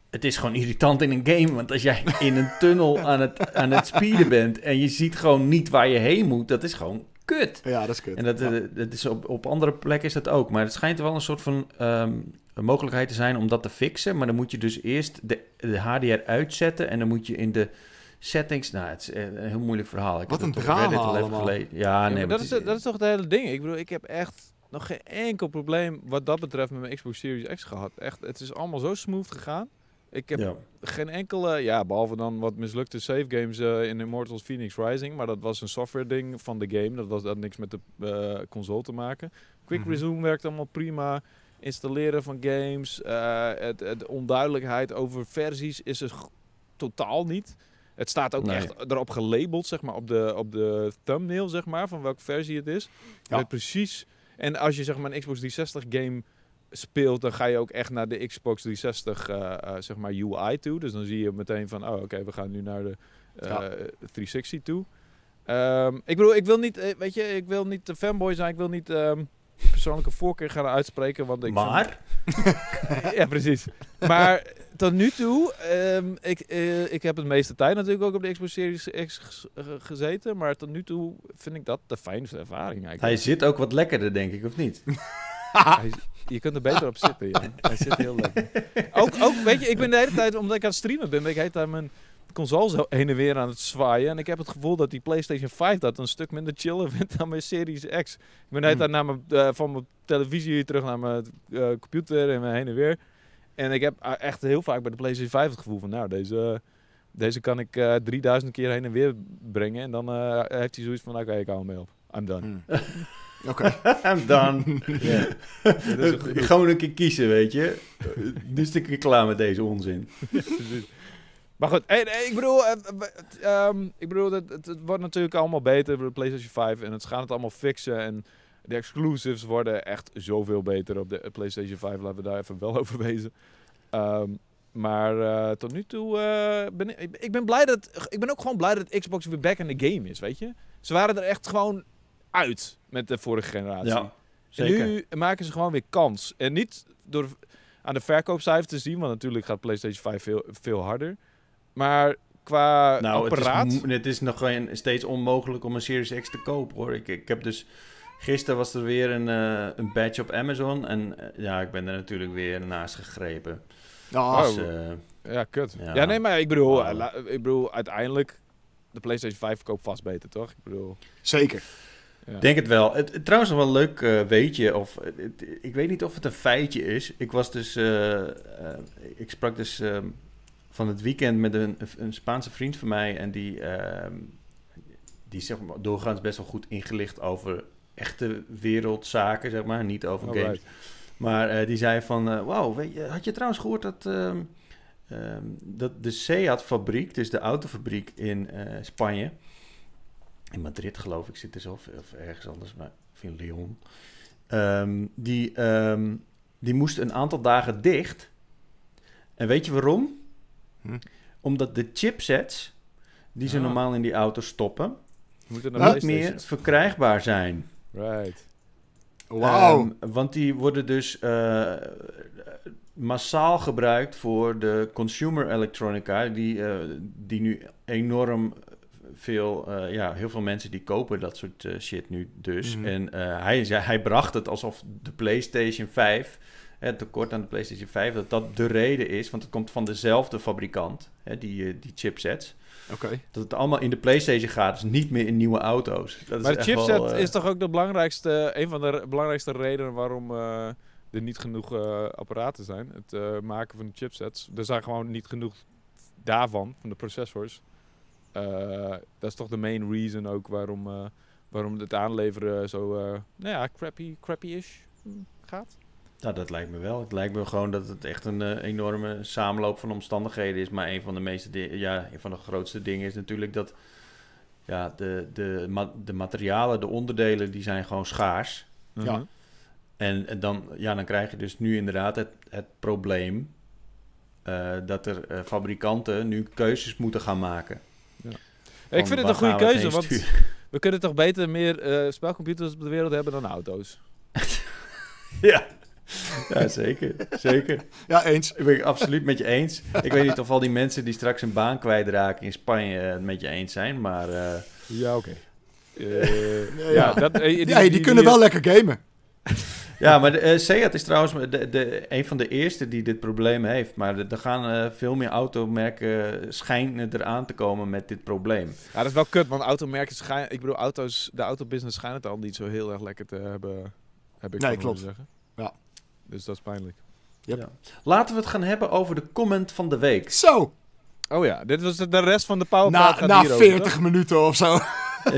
het is gewoon irritant in een game. Want als jij in een tunnel aan het, aan het speeden bent en je ziet gewoon niet waar je heen moet, dat is gewoon kut. Ja, dat is kut. En dat, Ja. eh, dat is op, op andere plekken is dat ook. Maar het schijnt wel een soort van ehm, een mogelijkheid te zijn om dat te fixen. Maar dan moet je dus eerst de, de HDR uitzetten en dan moet je in de settings... Nou, het is eh, een heel moeilijk verhaal. Ik Wat een drama Reddit al even allemaal. gelezen. Ja, Ja, nee, maar dat, is, het dat is toch het hele ding. Ik bedoel, ik heb echt nog geen enkel probleem wat dat betreft met mijn Xbox Series X gehad. Echt, het is allemaal zo smooth gegaan. Ik heb ja. geen enkele, ja, behalve dan wat mislukte save games eh, in Immortals Phoenix Rising, maar dat was een software ding van de game. Dat was dat had niks met de eh, console te maken. Quick Mhm. Resume werkt allemaal prima. Installeren van games, eh, het, het onduidelijkheid over versies is er g- totaal niet. Het staat ook Nee. echt erop gelabeld, zeg maar, op de, op de thumbnail, zeg maar, van welke versie het is. Ja. precies. En als je zeg maar een Xbox 360 game speelt, dan ga je ook echt naar de Xbox 360 eh, eh, zeg maar UI toe. Dus dan zie je meteen van, oh oké, we gaan nu naar de eh, Ja. 360 toe. Ehm, ik bedoel, ik wil niet, eh, weet je, ik wil niet de fanboy zijn. Ik wil niet ehm, persoonlijke voorkeur gaan uitspreken, want ik vind- Maar, [LAUGHS] ja, precies. Maar tot nu toe, ehm, ik, eh, ik heb het meeste tijd natuurlijk ook op de Xbox Series X eh, gezeten. Maar tot nu toe vind ik dat de fijnste ervaring hij eigenlijk. zit ook wat lekkerder, denk ik, of niet? [LAUGHS] [LAUGHS] Hij je kunt er beter op zitten, [LAUGHS] ja. Hij zit heel lekker. Ook, ook, weet je, ik ben de hele tijd, omdat ik aan het streamen ben, ben ik de hele tijd mijn console zo heen en weer aan het zwaaien. En ik heb het gevoel dat die PlayStation 5 dat een stuk minder chiller [LAUGHS] vindt dan mijn Series X. Ik ben de hele tijd naar mijn, eh, van mijn televisie terug naar mijn eh, computer en mijn heen en weer. En ik heb eh, echt heel vaak bij de PlayStation 5 het gevoel van, nou, deze, deze kan ik eh 3000 keer heen en weer brengen. En dan heeft hij zoiets van, oké, ik hou hem mee op. I'm done. Hmm. Oké. [LAUGHS] I'm done. Ja. Dit is een genoeg. Gewoon een keer kiezen, weet je. Nu is keer klaar met deze onzin. Maar goed, en, en ik bedoel, eh, het, ehm, ik bedoel het, het, het wordt natuurlijk allemaal beter voor de PlayStation 5 en het gaat het allemaal fixen en de exclusives worden echt zoveel beter op de PlayStation 5. Laten we daar even wel [LAUGHS] over wezen. Ehm, maar eh, tot nu toe eh, ben ik, ik ben blij dat ik ben ook gewoon blij dat Xbox weer back in the game is, weet je. Ze waren er echt gewoon uit met de vorige generatie. Ja, En zeker. nu maken ze gewoon weer kans. En niet door aan de verkoopcijfers te zien, want natuurlijk gaat PlayStation 5 veel, veel harder. Maar qua Nou, het apparaat... is, het is nog geen, steeds onmogelijk om een Series X te kopen, hoor. Ik, ik heb dus... Gisteren was er weer een, eh, een badge op Amazon. En eh, ja, ik ben er natuurlijk weer naast gegrepen. Ah, Dus, Oh. eh, Ja, kut. Ja, Ja. nee, maar ik bedoel, Oh. ik bedoel, uiteindelijk... De PlayStation 5 verkoopt vast beter, toch? Ik bedoel... Zeker. Ja. Denk het wel. Het, trouwens nog wel een leuk eh, weetje, of het- het- ik weet niet of het een feitje is. Ik was dus, eh, eh, ik sprak dus ehm, van het weekend met een, een Spaanse vriend van mij en die, ehm, die is zeg maar doorgaans best wel goed ingelicht over echte wereldzaken, zeg maar, niet over games. Maar eh, die zei van, eh wauw, je, had je trouwens gehoord dat, ehm, dat de Seat-fabriek, dus de autofabriek in eh, Spanje, in Madrid geloof ik zit er zo, of, of ergens anders, maar of in Lyon, ehm, die, ehm, die moest een aantal dagen dicht. En weet je waarom? Hm. Omdat de chipsets die ze Ah. normaal in die auto stoppen, moeten naar niet meer verkrijgbaar zijn. Right. Wauw. Ehm, want die worden dus eh, massaal gebruikt voor de consumer electronica, die, eh, die nu enorm veel, eh, ja, heel veel mensen die kopen dat soort eh, shit nu dus. Mhm. En eh, hij, zei- hij bracht het alsof de PlayStation 5, het tekort aan de PlayStation 5, dat dat de reden is, want het komt van dezelfde fabrikant, hè, die, die chipsets. Dat het allemaal in de PlayStation gaat, dus niet meer in nieuwe auto's. Dat is Maar de chipset wel, is toch ook de belangrijkste, een van de belangrijkste redenen waarom er niet genoeg apparaten zijn. Het maken van de chipsets. Er zijn gewoon niet genoeg daarvan, van de processors. Eh, dat is toch de main reason ook waarom, eh, waarom het aanleveren zo, eh, nou ja, crappy, crappy-ish gaat. Nou, dat lijkt me wel. Het lijkt me gewoon dat het echt een enorme samenloop van omstandigheden is. Maar een van de meeste ja, een van de grootste dingen is natuurlijk dat ja, de, de, ma- de materialen, de onderdelen, die zijn gewoon schaars. Ja. Mhm. En, en dan, ja, dan krijg je dus nu inderdaad het, het probleem eh, dat er eh, fabrikanten nu keuzes moeten gaan maken. Ik vind het een goede keuze, want [LAUGHS] we kunnen toch beter meer eh, spelcomputers op de wereld hebben dan auto's. [LAUGHS] ja. [LAUGHS] ja, zeker. Zeker. Ja, eens. Ik ben het absoluut met je eens. Ik weet niet of al die mensen die straks een baan kwijtraken in Spanje het met je eens zijn, maar eh, Ja, oké. Ja. ja, dat, eh, ja, die, kunnen wel lekker gamen. Ja, maar de, eh, Seat is trouwens de, de, een van de eerste die dit probleem heeft. Maar er gaan eh, veel meer automerken schijnen eraan te komen met dit probleem. Ja, dat is wel kut, want automerken schijnen... Ik bedoel, auto's, de autobusiness schijnt het al niet zo heel erg lekker te hebben, heb ik Nee, klopt. zeggen. Ja. Dus dat is pijnlijk. Yep. Ja. Laten we het gaan hebben over de comment van de week. Zo, Oh ja, dit was de, rest van de powerpraat na, na hierover, 40 toch? minuten of zo. [LAUGHS]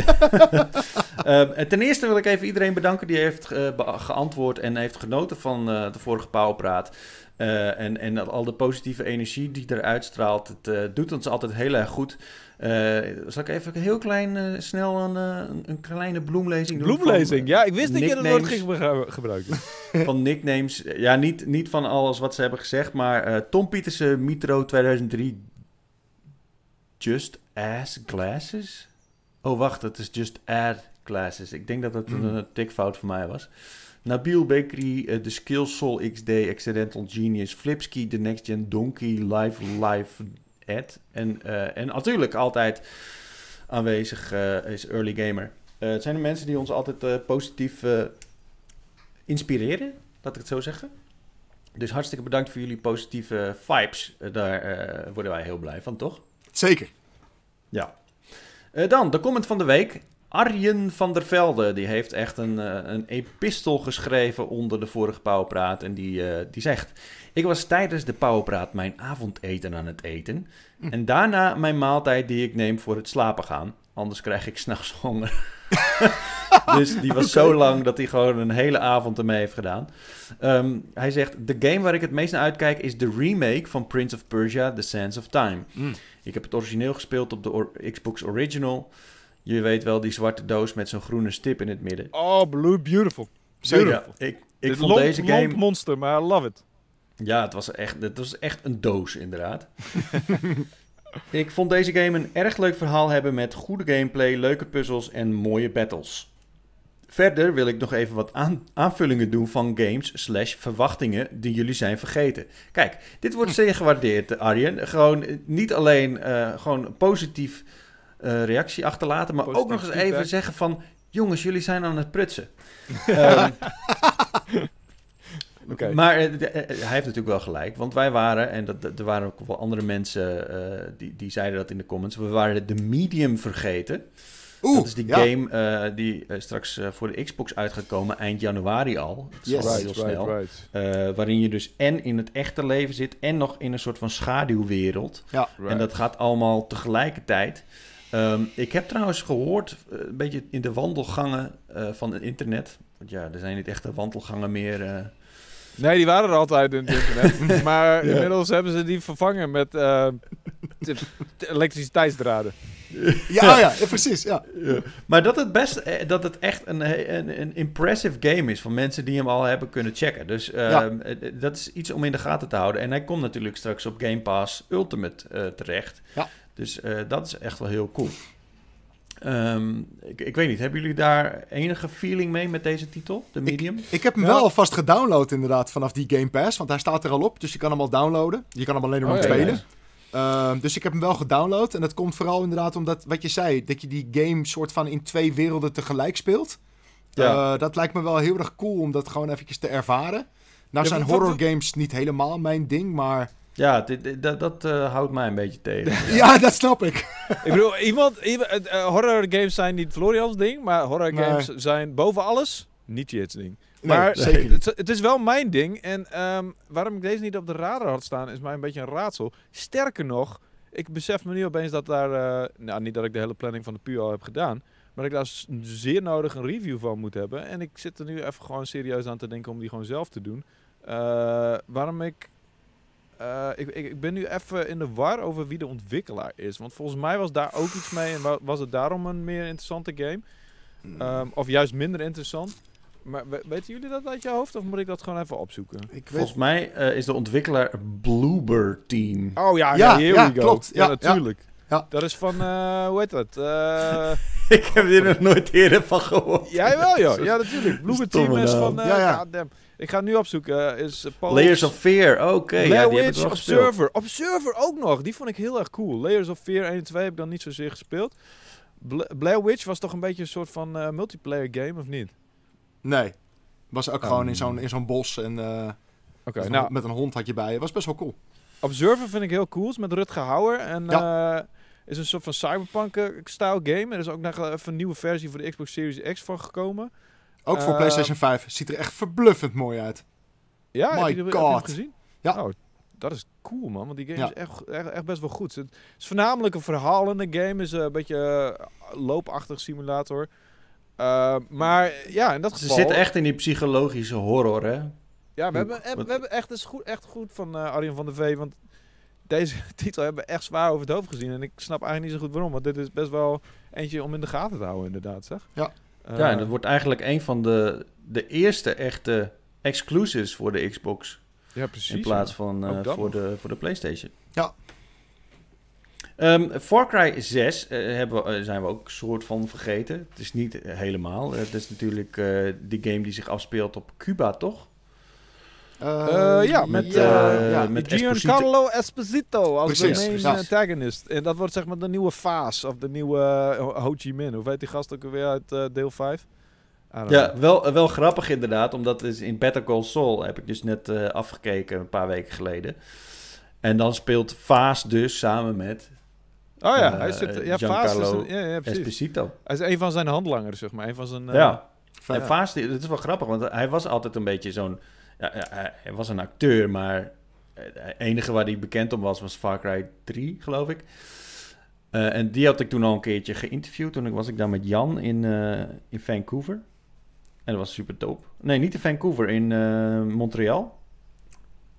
Ehm, en ten eerste wil ik even iedereen bedanken die heeft eh, geantwoord en heeft genoten van eh, de vorige Pauwpraat. Eh, en, en al de positieve energie die eruit straalt. Het eh, doet ons altijd heel erg goed. Eh, zal ik even heel klein, eh, snel een, eh, een, kleine bloemlezing doen? Bloemlezing, van, ja. Ik wist dat je dat woord ging gebru- gebruiken. [LAUGHS] van nicknames. Ja, niet, niet van alles wat ze hebben gezegd, maar eh, Tom Pietersen, Mitro 2003, Just Ass Glasses? Oh, wacht, het is Just Add Glasses. Ik denk dat dat een, een tikfout van mij was. Nabil Bakery, eh, The Skill Soul XD, Accidental Genius, Flipski, The Next Gen Donkey, Live Live Ad. En, eh, en natuurlijk altijd aanwezig eh, is Early Gamer. Het zijn de mensen die ons altijd positief inspireren, laat ik het zo zeggen. Dus hartstikke bedankt voor jullie positieve vibes. Daar worden wij heel blij van, toch? Zeker. Ja. Eh, dan, de comment van de week. Arjen van der Velde, die heeft echt een, eh, een epistel geschreven onder de vorige Pauwpraat. En die, eh, die zegt... Ik was tijdens de Pauwpraat mijn avondeten aan het eten. En daarna mijn maaltijd die ik neem voor het slapen gaan. Anders krijg ik s'nachts honger. [LAUGHS] dus die was zo lang dat hij gewoon een hele avond ermee heeft gedaan. Ehm, hij zegt, de game waar ik het meest naar uitkijk is de remake van Prince of Persia, The Sands of Time. Mm. Ik heb het origineel gespeeld op de or- Xbox Original. Je weet wel, die zwarte doos met zo'n groene stip in het midden. Oh, blue, beautiful. Zeker. Ja, ik ik Dit vond deze game... monster, maar I love it. Ja, het was echt, het was echt een doos, inderdaad. [LAUGHS] ik vond deze game een erg leuk verhaal hebben met goede gameplay, leuke puzzels en mooie battles. Verder wil ik nog even wat aan- aanvullingen doen van games slash verwachtingen die jullie zijn vergeten. Kijk, dit wordt zeer gewaardeerd, Arjen. Gewoon eh, niet alleen eh, gewoon een positief eh, reactie achterlaten, maar ook nog eens feedback. even zeggen van... Jongens, jullie zijn aan het prutsen. [LAUGHS] Ehm, Oké. maar de- hij heeft natuurlijk wel gelijk. Want wij waren, en dat, dat- er waren ook wel andere mensen eh, die, die zeiden dat in de comments. We waren de medium vergeten. Oeh, dat is die ja. game eh, die eh, straks eh, voor de Xbox uit gaat komen, eind januari al. Dat is Yes. al heel snel. right. Eh, waarin je dus en in het echte leven zit en nog in een soort van schaduwwereld. Ja. Right. En dat gaat allemaal tegelijkertijd. Ehm, ik heb trouwens gehoord, eh, een beetje in de wandelgangen eh, van het internet. Want ja, er zijn niet echte wandelgangen meer. eh. Nee, die waren er altijd in het internet. [LAUGHS] maar Ja. inmiddels hebben ze die vervangen met eh, elektriciteitsdraden. Ja, oh ja, ja, precies. Ja. Maar dat het best, eh, dat het echt een, een, een impressive game is van mensen die hem al hebben kunnen checken. Dus ehm, Ja. eh, eh, dat is iets om in de gaten te houden. En hij komt natuurlijk straks op Game Pass Ultimate eh, terecht. Ja. Dus eh, dat is echt wel heel cool. Ehm, ik, ik weet niet, hebben jullie daar enige feeling mee met deze titel, de Medium? Ik heb hem Ja. wel alvast gedownload inderdaad vanaf die Game Pass. Want hij staat er al op, dus je kan hem al downloaden. Je kan hem alleen nog Oh, ja, spelen. Ehm, dus ik heb hem wel gedownload. En dat komt vooral inderdaad omdat, wat je zei, dat je die game soort van in twee werelden tegelijk speelt. Ja. Eh, dat lijkt me wel heel erg cool om dat gewoon eventjes te ervaren. Nou Ja, zijn horror games niet helemaal mijn ding, maar Ja, dit, dit- dat, dat eh, houdt mij een beetje tegen. [LAUGHS] ja, dat snap ik. [LAUGHS] Ik bedoel, iemand, iemand eh, horror games zijn niet Florians ding, maar horror Nee. games zijn boven alles niet Jits ding. Nee, maar zeker het, het is wel mijn ding. En ehm, waarom ik deze niet op de radar had staan, is mij een beetje een raadsel. Sterker nog, ik besef me nu opeens dat daar... eh, nou, niet dat ik de hele planning van de PU al heb gedaan. Maar dat ik daar zeer nodig een review van moet hebben. En ik zit er nu even gewoon serieus aan te denken om die gewoon zelf te doen. Eh, waarom ik... eh, ik, ik... Ik ben nu even in de war over wie de ontwikkelaar is. Want volgens mij was daar ook iets mee en wa- was het daarom een meer interessante game. Ehm, of juist minder interessant. Maar we- weten jullie dat uit je hoofd of moet ik dat gewoon even opzoeken? ik weet, Volgens mij eh, is de ontwikkelaar Bloober Team. Oh ja, Ja, here ja, we go. klopt. Ja, Ja, natuurlijk. ja. Dat is van, eh, hoe heet dat? [LAUGHS] Eh ik heb er nog nooit eerder van gehoord. jij wel, joh. [LAUGHS] Ja, natuurlijk. Bloober Team is van, eh Ja, ja. Ik ga het nu opzoeken. is Layers of Fear, oké. ja, Blair die heb ik gespeeld. Observer. Observer ook nog. Die vond ik heel erg cool. Layers of Fear 1 en 2 heb ik dan niet zozeer gespeeld. Bla Blair Witch was toch een beetje een soort van eh, multiplayer game, of niet? Nee. Was ook gewoon in Um. zo'n in zo'n bos en eh, met, een- nou, met een hond had je bij je. Was best wel cool. Observer vind ik heel cool. Is met Rutger Hauer. En eh, is een soort van cyberpunk-style game. Er is ook nog even een nieuwe versie voor de Xbox Series X van gekomen. Ook voor Eh, PlayStation 5. Ziet er echt verbluffend mooi uit. Ja, My heb je, heb je hem God. gezien? Ja. Oh, dat is cool, man. Want die game Ja. is echt, echt, echt best wel goed. Het is voornamelijk een verhalende game. is eh, een beetje loopachtig simulator. Uh, maar ja, in dat Ze geval... zitten echt in die psychologische horror, hè? Ja, we hebben, eh, we hebben echt dus goed, echt goed van eh Arjen van der Vee. Want deze [LAUGHS] titel hebben we echt zwaar over het hoofd gezien. En ik snap eigenlijk niet zo goed waarom. Want dit is best wel eentje om in de gaten te houden, inderdaad, zeg. Ja. Eh, ja, en dat wordt eigenlijk een van de, de eerste echte exclusives voor de Xbox. ja, precies. in plaats van eh, voor, nog. de, voor de PlayStation. Ja. Ehm, Far Cry 6 eh, hebben we, eh, zijn we ook soort van vergeten. Het is niet eh, helemaal. Het is natuurlijk eh, die game die zich afspeelt op Cuba, toch? Eh, ja, met, ja, eh, ja, met. Giancarlo Esposito als Precies, de main precies. antagonist. En dat wordt zeg maar de nieuwe Faas of de nieuwe Ho Chi Minh. Hoe heet die gast ook weer uit deel 5? I don't Ja, know. wel, wel grappig inderdaad. Omdat is in Better Call Saul heb ik dus net afgekeken een paar weken geleden. En dan speelt Vaas dus samen met Oh ja, eh, hij zit... Ja, Faas is... Giancarlo een- Ja, ja. Esposito. Hij is een van zijn handlangers, zeg maar. Een van zijn... eh, ja. En Vaas, het is wel grappig, want hij was altijd een beetje zo'n... Ja, hij- was een acteur, maar het enige waar hij bekend om was, was Far Cry 3, geloof ik. Eh, en die had ik toen al een keertje geïnterviewd. Toen was ik daar met Jan in, in Vancouver. En dat was super top. Nee, niet in Vancouver, in Montreal.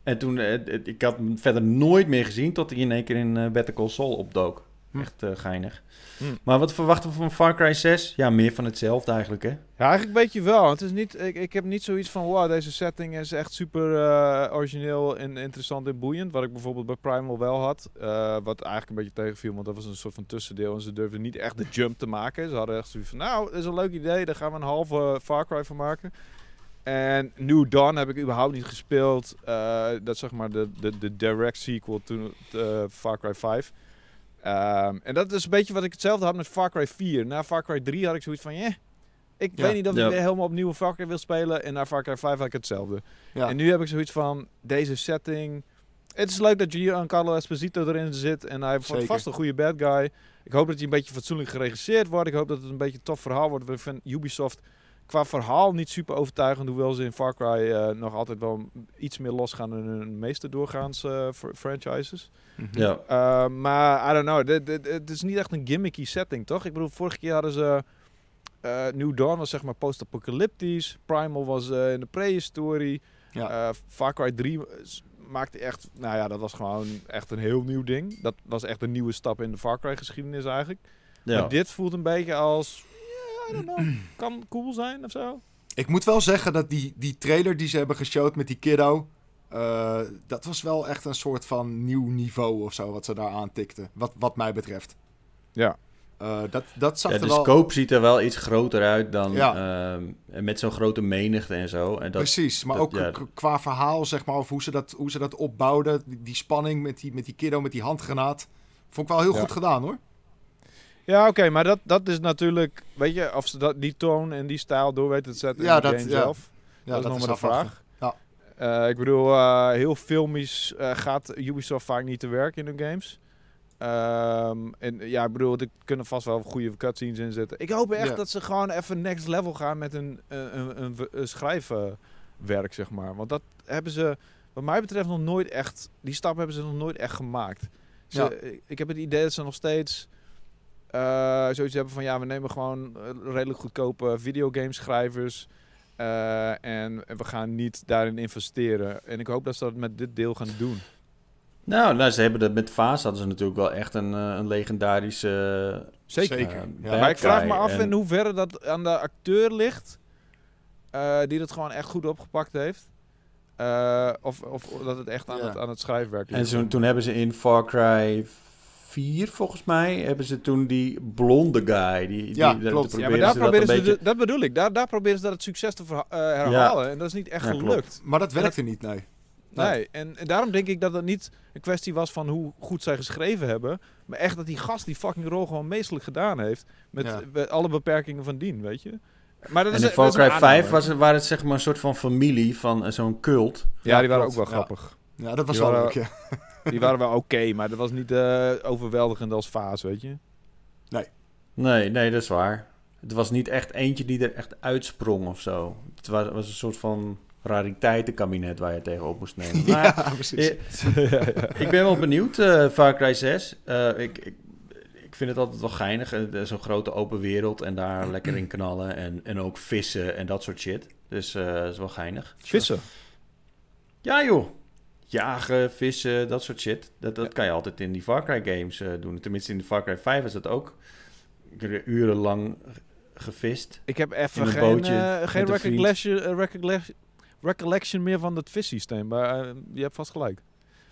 En toen, ik had hem verder nooit meer gezien tot hij in één keer in Better Call Saul opdook. Hm. Echt eh, geinig. Hm. Maar wat verwachten we van Far Cry 6? Ja, meer van hetzelfde eigenlijk, hè? Ja, eigenlijk weet je wel. Het is niet, ik, ik heb niet zoiets van, wow, deze setting is echt super eh, origineel en interessant en boeiend. Wat ik bijvoorbeeld bij Primal wel had. eh, wat eigenlijk een beetje tegenviel, want dat was een soort van tussendeel. En ze durfden niet echt de jump te maken. Ze hadden echt zoiets van, nou, dat is een leuk idee. Daar gaan we een halve Far Cry van maken. En New Dawn heb ik überhaupt niet gespeeld. Dat is zeg maar de, de, de direct sequel to Far Cry 5. Ehm, en dat is een beetje wat ik hetzelfde had met Far Cry 4. Na Far Cry 3 had ik zoiets van, yeah, ik Ja. weet niet of Ja. ik weer helemaal opnieuw Far Cry wil spelen. En na Far Cry 5 had ik hetzelfde. Ja. En nu heb ik zoiets van, deze setting het is leuk dat Giancarlo Esposito erin zit. En hij wordt vast een goede bad guy. Ik hoop dat hij een beetje fatsoenlijk geregisseerd wordt. Ik hoop dat het een beetje een tof verhaal wordt. Ik vind Ubisoft qua verhaal niet super overtuigend. Hoewel ze in Far Cry eh, nog altijd wel iets meer losgaan dan hun meeste doorgaans eh, fr- franchises. Mhm. Ja. Uh, maar I don't know, het is niet echt een gimmicky setting, toch? Ik bedoel, vorige keer hadden ze... eh, New Dawn was zeg maar post-apocalyptisch. Primal was eh, in de prehistorie. Ja. Eh, Far Cry 3 s- maakte echt... Nou ja, dat was gewoon echt een heel nieuw ding. Dat was echt een nieuwe stap in de Far Cry geschiedenis eigenlijk. ja. Maar dit voelt een beetje als... ja, I don't know, [CLEARS THROAT] kan cool zijn of zo. Ik moet wel zeggen dat die, die trailer die ze hebben geshowd met die kiddo... eh, dat was wel echt een soort van nieuw niveau of zo wat ze daar aantikten. Wat, wat mij betreft. Ja. Eh, dat, dat zag Ja, er de wel... scope ziet er wel iets groter uit dan Ja. ehm, en met zo'n grote menigte en zo. En dat, Precies, maar dat- ook ja. qua verhaal, zeg maar, of hoe ze dat, hoe ze dat opbouwden. Die, die spanning met die, met die kiddo, met die handgranaat. Vond ik wel heel Ja. goed gedaan, hoor. Ja, oké, maar dat, dat is natuurlijk... Weet je, of ze dat, die toon en die stijl door weten te zetten Ja, in de dat- game ja. zelf. Ja, dat is nog maar de vraag. Ja. Eh, ik bedoel, eh, heel filmisch eh, gaat Ubisoft vaak niet te werk in hun games. Ehm, en ja, ik bedoel, er kunnen vast wel goede cutscenes in zitten. Ik hoop echt dat ze gewoon even next level gaan met een, een, een, een, een schrijfwerk, zeg maar. Want dat hebben ze, wat mij betreft, nog nooit echt... Die stap hebben ze nog nooit echt gemaakt. Ze, Ja. Ik heb het idee dat ze nog steeds... eh, zoiets hebben van ja, we nemen gewoon eh, redelijk goedkope videogameschrijvers. eh, en, en we gaan niet daarin investeren. En ik hoop dat ze dat met dit deel gaan doen. Nou, nou, ze hebben dat met Vaas hadden ze natuurlijk wel echt een, een legendarische. Zeker. Ja. maar ik vraag me af En- in hoeverre dat aan de acteur ligt. eh, die dat gewoon echt goed opgepakt heeft. Eh, of, of dat het echt aan, Ja. het, aan het schrijfwerk En ligt. zo, toen hebben ze in Far Cry 4, volgens mij, hebben ze toen die blonde guy. Die, die, Ja, klopt. ja, maar daar ze proberen dat ze, beetje... dat bedoel ik. Daar, daar proberen ze dat het succes te verha- eh, herhalen. En dat is niet echt Ja, klopt. gelukt. Maar dat werkte niet, nee. Nee, en, en daarom denk ik dat het niet een kwestie was van hoe goed zij geschreven hebben. Maar echt dat die gast die fucking rol gewoon meestelijk gedaan heeft. Met, Ja. met alle beperkingen van dien, weet je. Maar dat En is, in Far is een Cry aanname. 5 was, het- waren het zeg maar een soort van familie van eh, zo'n cult. Ja, die waren ook wel Ja. grappig. Ja, dat was wel leuk, ja. [LAUGHS] Die waren wel oké, maar dat was niet eh, overweldigend als Vaas, weet je. Nee, nee, dat is waar. Het was niet echt eentje die er echt uitsprong of zo. Het was, was een soort van rariteitenkabinet waar je tegenop moest nemen. [LAUGHS] Maar, ja, precies. eh, Ik ben wel benieuwd, eh Far Cry 6. Eh, ik, ik, ik vind het altijd wel geinig. Zo'n grote open wereld en daar lekker in knallen. En, en ook vissen en dat soort shit. Dus eh dat is wel geinig. Vissen. Ja joh. Jagen, vissen, dat soort shit. Dat, dat kan je altijd in die Far Cry games eh, doen. Tenminste in de Far Cry 5 is dat ook. Ik heb urenlang gevist. Ik heb even geen, bootje eh, geen recollection, eh, recollection, recollection meer van het vissysteem. Maar je hebt vast gelijk.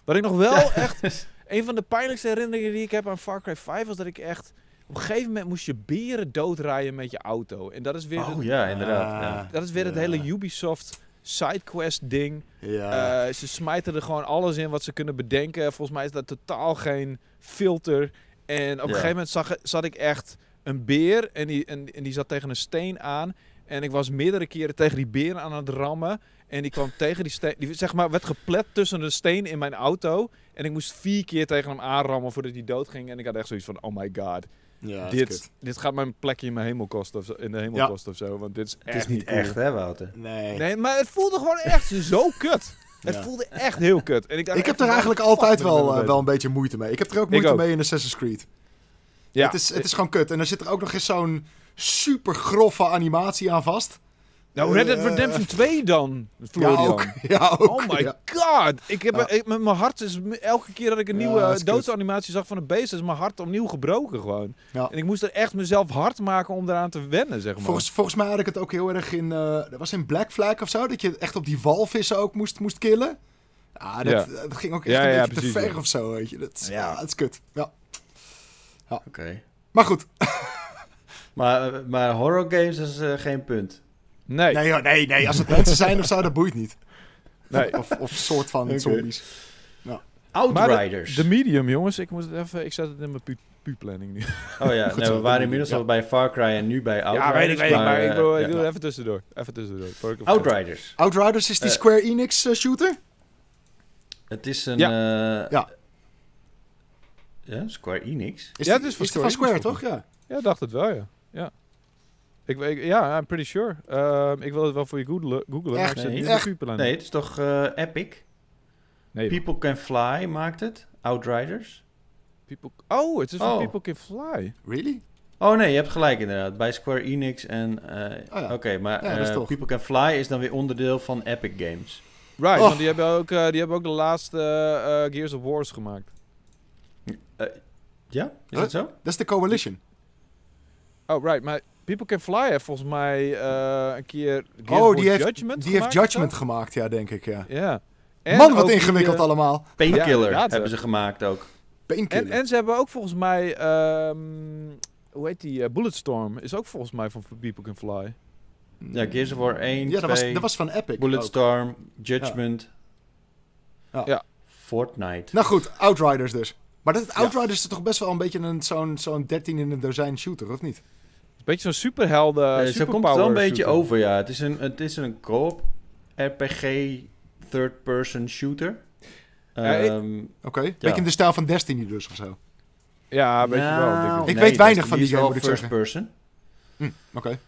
Wat ik nog wel [LAUGHS] echt... Een van de pijnlijkste herinneringen die ik heb aan Far Cry 5 was dat ik echt... Op een gegeven moment moest je beren doodrijden met je auto. En dat is weer, Oh het, ja, inderdaad. Ja. dat is weer het hele Ubisoft sidequest ding. Ja. Eh, ze smijten er gewoon alles in wat ze kunnen bedenken. Volgens mij is dat totaal geen filter. En op een gegeven moment zag, zat ik echt een beer en die, en, en die zat tegen een steen aan. En ik was meerdere keren tegen die beer aan het rammen. En die kwam [LAUGHS] tegen die steen. Die zeg maar werd geplet tussen de steen in mijn auto. En ik moest vier keer tegen hem aanrammen voordat hij doodging. En ik had echt zoiets van: oh my god. Ja, dit, dit gaat mijn plekje in, mijn hemel kosten of zo, in de hemel Ja. kosten of zo. Want dit is Het echt is niet cool. echt, hè, Wouter? Nee. Nee, maar het voelde gewoon echt zo kut. Het Ja. voelde echt heel kut. En ik, Ik heb er eigenlijk altijd wel, mee eh, wel een beetje moeite mee. Ik heb er ook moeite ook. mee in Assassin's Creed. Ja, Het, is, het is gewoon kut. En er zit er ook nog eens zo'n super grove animatie aan vast. Nou, Red Dead Eh, Redemption 2 dan, Ja, Florian. ook. [LAUGHS] Ja, ook. Oh my ja. god. Ik heb, Ja. ik, mijn hart is elke keer dat ik een Ja, nieuwe kut. doodsanimatie zag van een beest, is mijn hart opnieuw gebroken gewoon. Ja. En ik moest er echt mezelf hard maken om eraan te wennen, zeg maar. Volgens, volgens mij had ik het ook heel erg in... eh, dat was in Black Flag of zo, dat je echt op die walvissen ook moest, moest killen. Ja, dat, Ja. dat ging ook echt Ja, een ja, beetje precies, te ver ja. of zo, weet je. Dat, is- Ja. ja. dat is kut. Ja. Oké. Maar goed. [LAUGHS] Maar, eh, maar horror games is eh, geen punt. Nee, Nee, joh, nee, nee, als het mensen zijn of zo, dat boeit niet. nee. Of, of soort van zombies. Outriders. De medium, jongens. Ik, moet het even, ik zet het in mijn pu- pu-planning nu. oh ja, [LAUGHS] Goed nee, zo, we waren de inmiddels al bij Far Cry en nu bij Outriders. ja, weet ik, weet ik. Maar, ik, eh, bedoel, ik ja. doe het even tussendoor. Even tussendoor. Voor ik op- Outriders. Outriders is die Eh. Square Enix eh, shooter? Het is een... Ja. eh, Ja. Ja, Square Enix. Is Ja, het is van is die van Square Enix, toch? Ja. Ja, dacht het wel, ja. Ja, ik, ik, ja I'm pretty sure. Ehm, ik wil het wel voor je googlen, googlen maar Echt? ik zit Nee. niet Echt? Nee, het is toch eh, Epic? nee People Can Fly maakt het. Outriders. people, oh, het is van Oh. People Can Fly. Really? Oh nee, je hebt gelijk inderdaad. Bij Square Enix en... eh, Oh ja. Oké, maar Ja, eh, toch. People Can Fly is dan weer onderdeel van Epic Games. Right, Oh. want die hebben, ook, eh, die hebben ook de laatste eh, Gears of Wars gemaakt. Ja, is Huh? dat zo? Dat is de Coalition. Oh, right, maar People Can Fly heeft volgens mij eh, een keer Gears oh, of die heeft, Judgment die heeft gemaakt of Judgment gemaakt, ja, denk ik, ja. Ja. En Man, wat die, ingewikkeld eh, allemaal. Painkiller hebben hè. ze gemaakt ook. En, Painkiller. en ze hebben ook volgens mij, ehm, hoe heet die, eh, Bulletstorm is ook volgens mij van People Can Fly. Ja, Gears of War 1, Ja, dat was, 2, dat was van Epic. ook. Bulletstorm, Judgment, Ja. Ja. Fortnite. Nou goed, Outriders dus. Maar dat Ja. Outriders is toch best wel een beetje een, zo'n, zo'n 13 in een dozijn shooter, of niet? Een beetje zo'n superhelden, Eh, zo superpower komt het wel een beetje shooter. over, ja. Het is een, het is een co-op RPG third-person shooter. Ja, ik- Ehm, Oké, beetje in de stijl van Destiny dus, of zo. Ja, weet je wel. nou, denk ik. Ik nee, weet weinig Destiny van die game, wel moet ik first zeggen. person. Hm, Oké.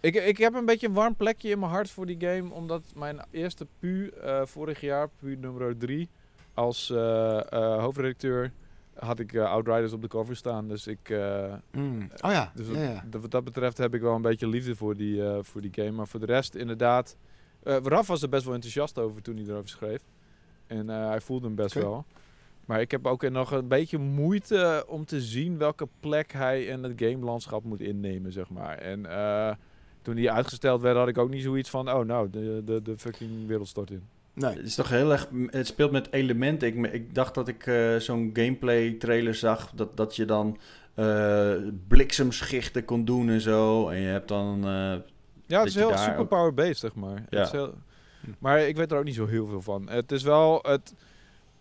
Ik, ik heb een beetje een warm plekje in mijn hart voor die game, omdat mijn eerste pu eh, vorig jaar, pu nummer 3, als eh, eh, hoofdredacteur had ik eh, Outriders op de cover staan. Dus ik, eh, Mm. Oh ja, dus ja, wat, ja. dat- wat dat betreft heb ik wel een beetje liefde voor die, eh, voor die game. Maar voor de rest, inderdaad, Raf was er best wel enthousiast over toen hij erover schreef. En hij voelde hem best wel. Maar ik heb ook nog een beetje moeite om te zien welke plek hij in het gamelandschap moet innemen, zeg maar. En toen die uitgesteld werd, had ik ook niet zoiets van, oh nou, de, de, de fucking wereld stort in. Nee. Het is toch heel erg... Het speelt met elementen. Ik, ik dacht dat ik eh, zo'n gameplay trailer zag. Dat, dat je dan eh, bliksemschichten kon doen en zo. En je hebt dan... eh, Ja, het is heel daar ook- superpower based, zeg maar. Ja. Het is heel- maar ik weet er ook niet zo heel veel van. Het is wel het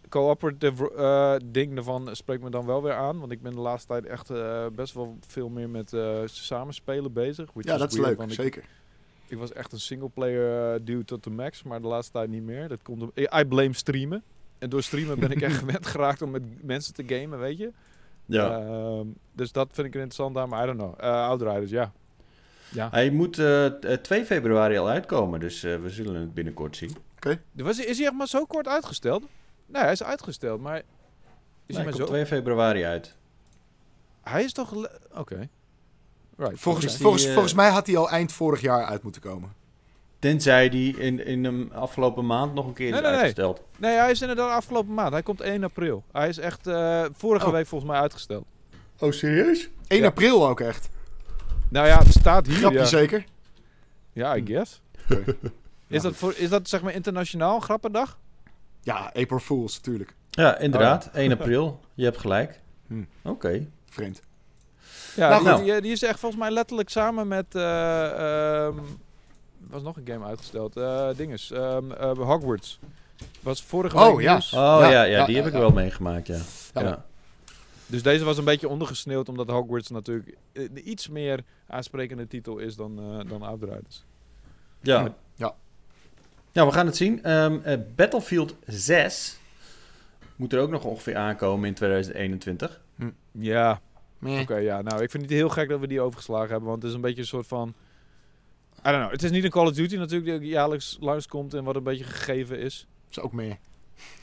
cooperative eh, ding ervan spreekt me dan wel weer aan. Want ik ben de laatste tijd echt eh, best wel veel meer met eh, samenspelen bezig. which Ja, dat is leuk, want zeker. Ik was echt een singleplayer eh dude tot de max, maar de laatste tijd niet meer. Dat komt om, I blame streamen. En door streamen ben ik echt [LAUGHS] gewend geraakt om met mensen te gamen, weet je. ja. Ehm, dus dat vind ik interessant aan, maar I don't know. Eh Outriders, ja. Ja. Hij moet eh, t- eh, 2 februari al uitkomen. Dus eh, we zullen het binnenkort zien. Was, hij- is hij echt maar zo kort uitgesteld? Nee, hij is uitgesteld, maar... Is Nee, hij maar komt zo... 2 februari uit. Hij is toch... Oké. Right. Volgens, die, volgens, eh, volgens mij had hij al eind vorig jaar uit moeten komen. Tenzij die in, in de afgelopen maand nog een keer Nee, is nee, uitgesteld. Nee, hij is inderdaad afgelopen maand. Hij komt 1 april. Hij is echt eh, vorige Oh. week volgens mij uitgesteld. Oh, serieus? 1 Ja. april ook echt. Nou ja, het staat hier. Grapje Ja, zeker. ja I guess. Oké. Is, dat voor, is dat zeg maar internationaal grappendag? Ja, April Fools natuurlijk. Ja, inderdaad. 1 [LAUGHS] april. Je hebt gelijk. Hm. Oké. Vreemd. Ja, Nou, die, die, die is echt volgens mij letterlijk samen met... eh ehm, was nog een game uitgesteld. eh dinges. ehm, eh, Hogwarts. Was vorige Oh, week ja. nieuws. Oh ja, Ja, ja, ja, die ja, heb ik ja. wel meegemaakt, ja. Ja. ja. Dus deze was een beetje ondergesneeuwd, omdat Hogwarts natuurlijk een iets meer aansprekende titel is dan, eh dan Outriders. Ja. Ja. Ja, we gaan het zien. Ehm, eh, Battlefield 6 moet er ook nog ongeveer aankomen in 2021. Ja, Oké, ja. Nou, ik vind het heel gek dat we die overgeslagen hebben, want het is een beetje een soort van... I don't know. Het is niet een Call of Duty natuurlijk die jaarlijks langskomt en wat een beetje gegeven is. Is ook meer.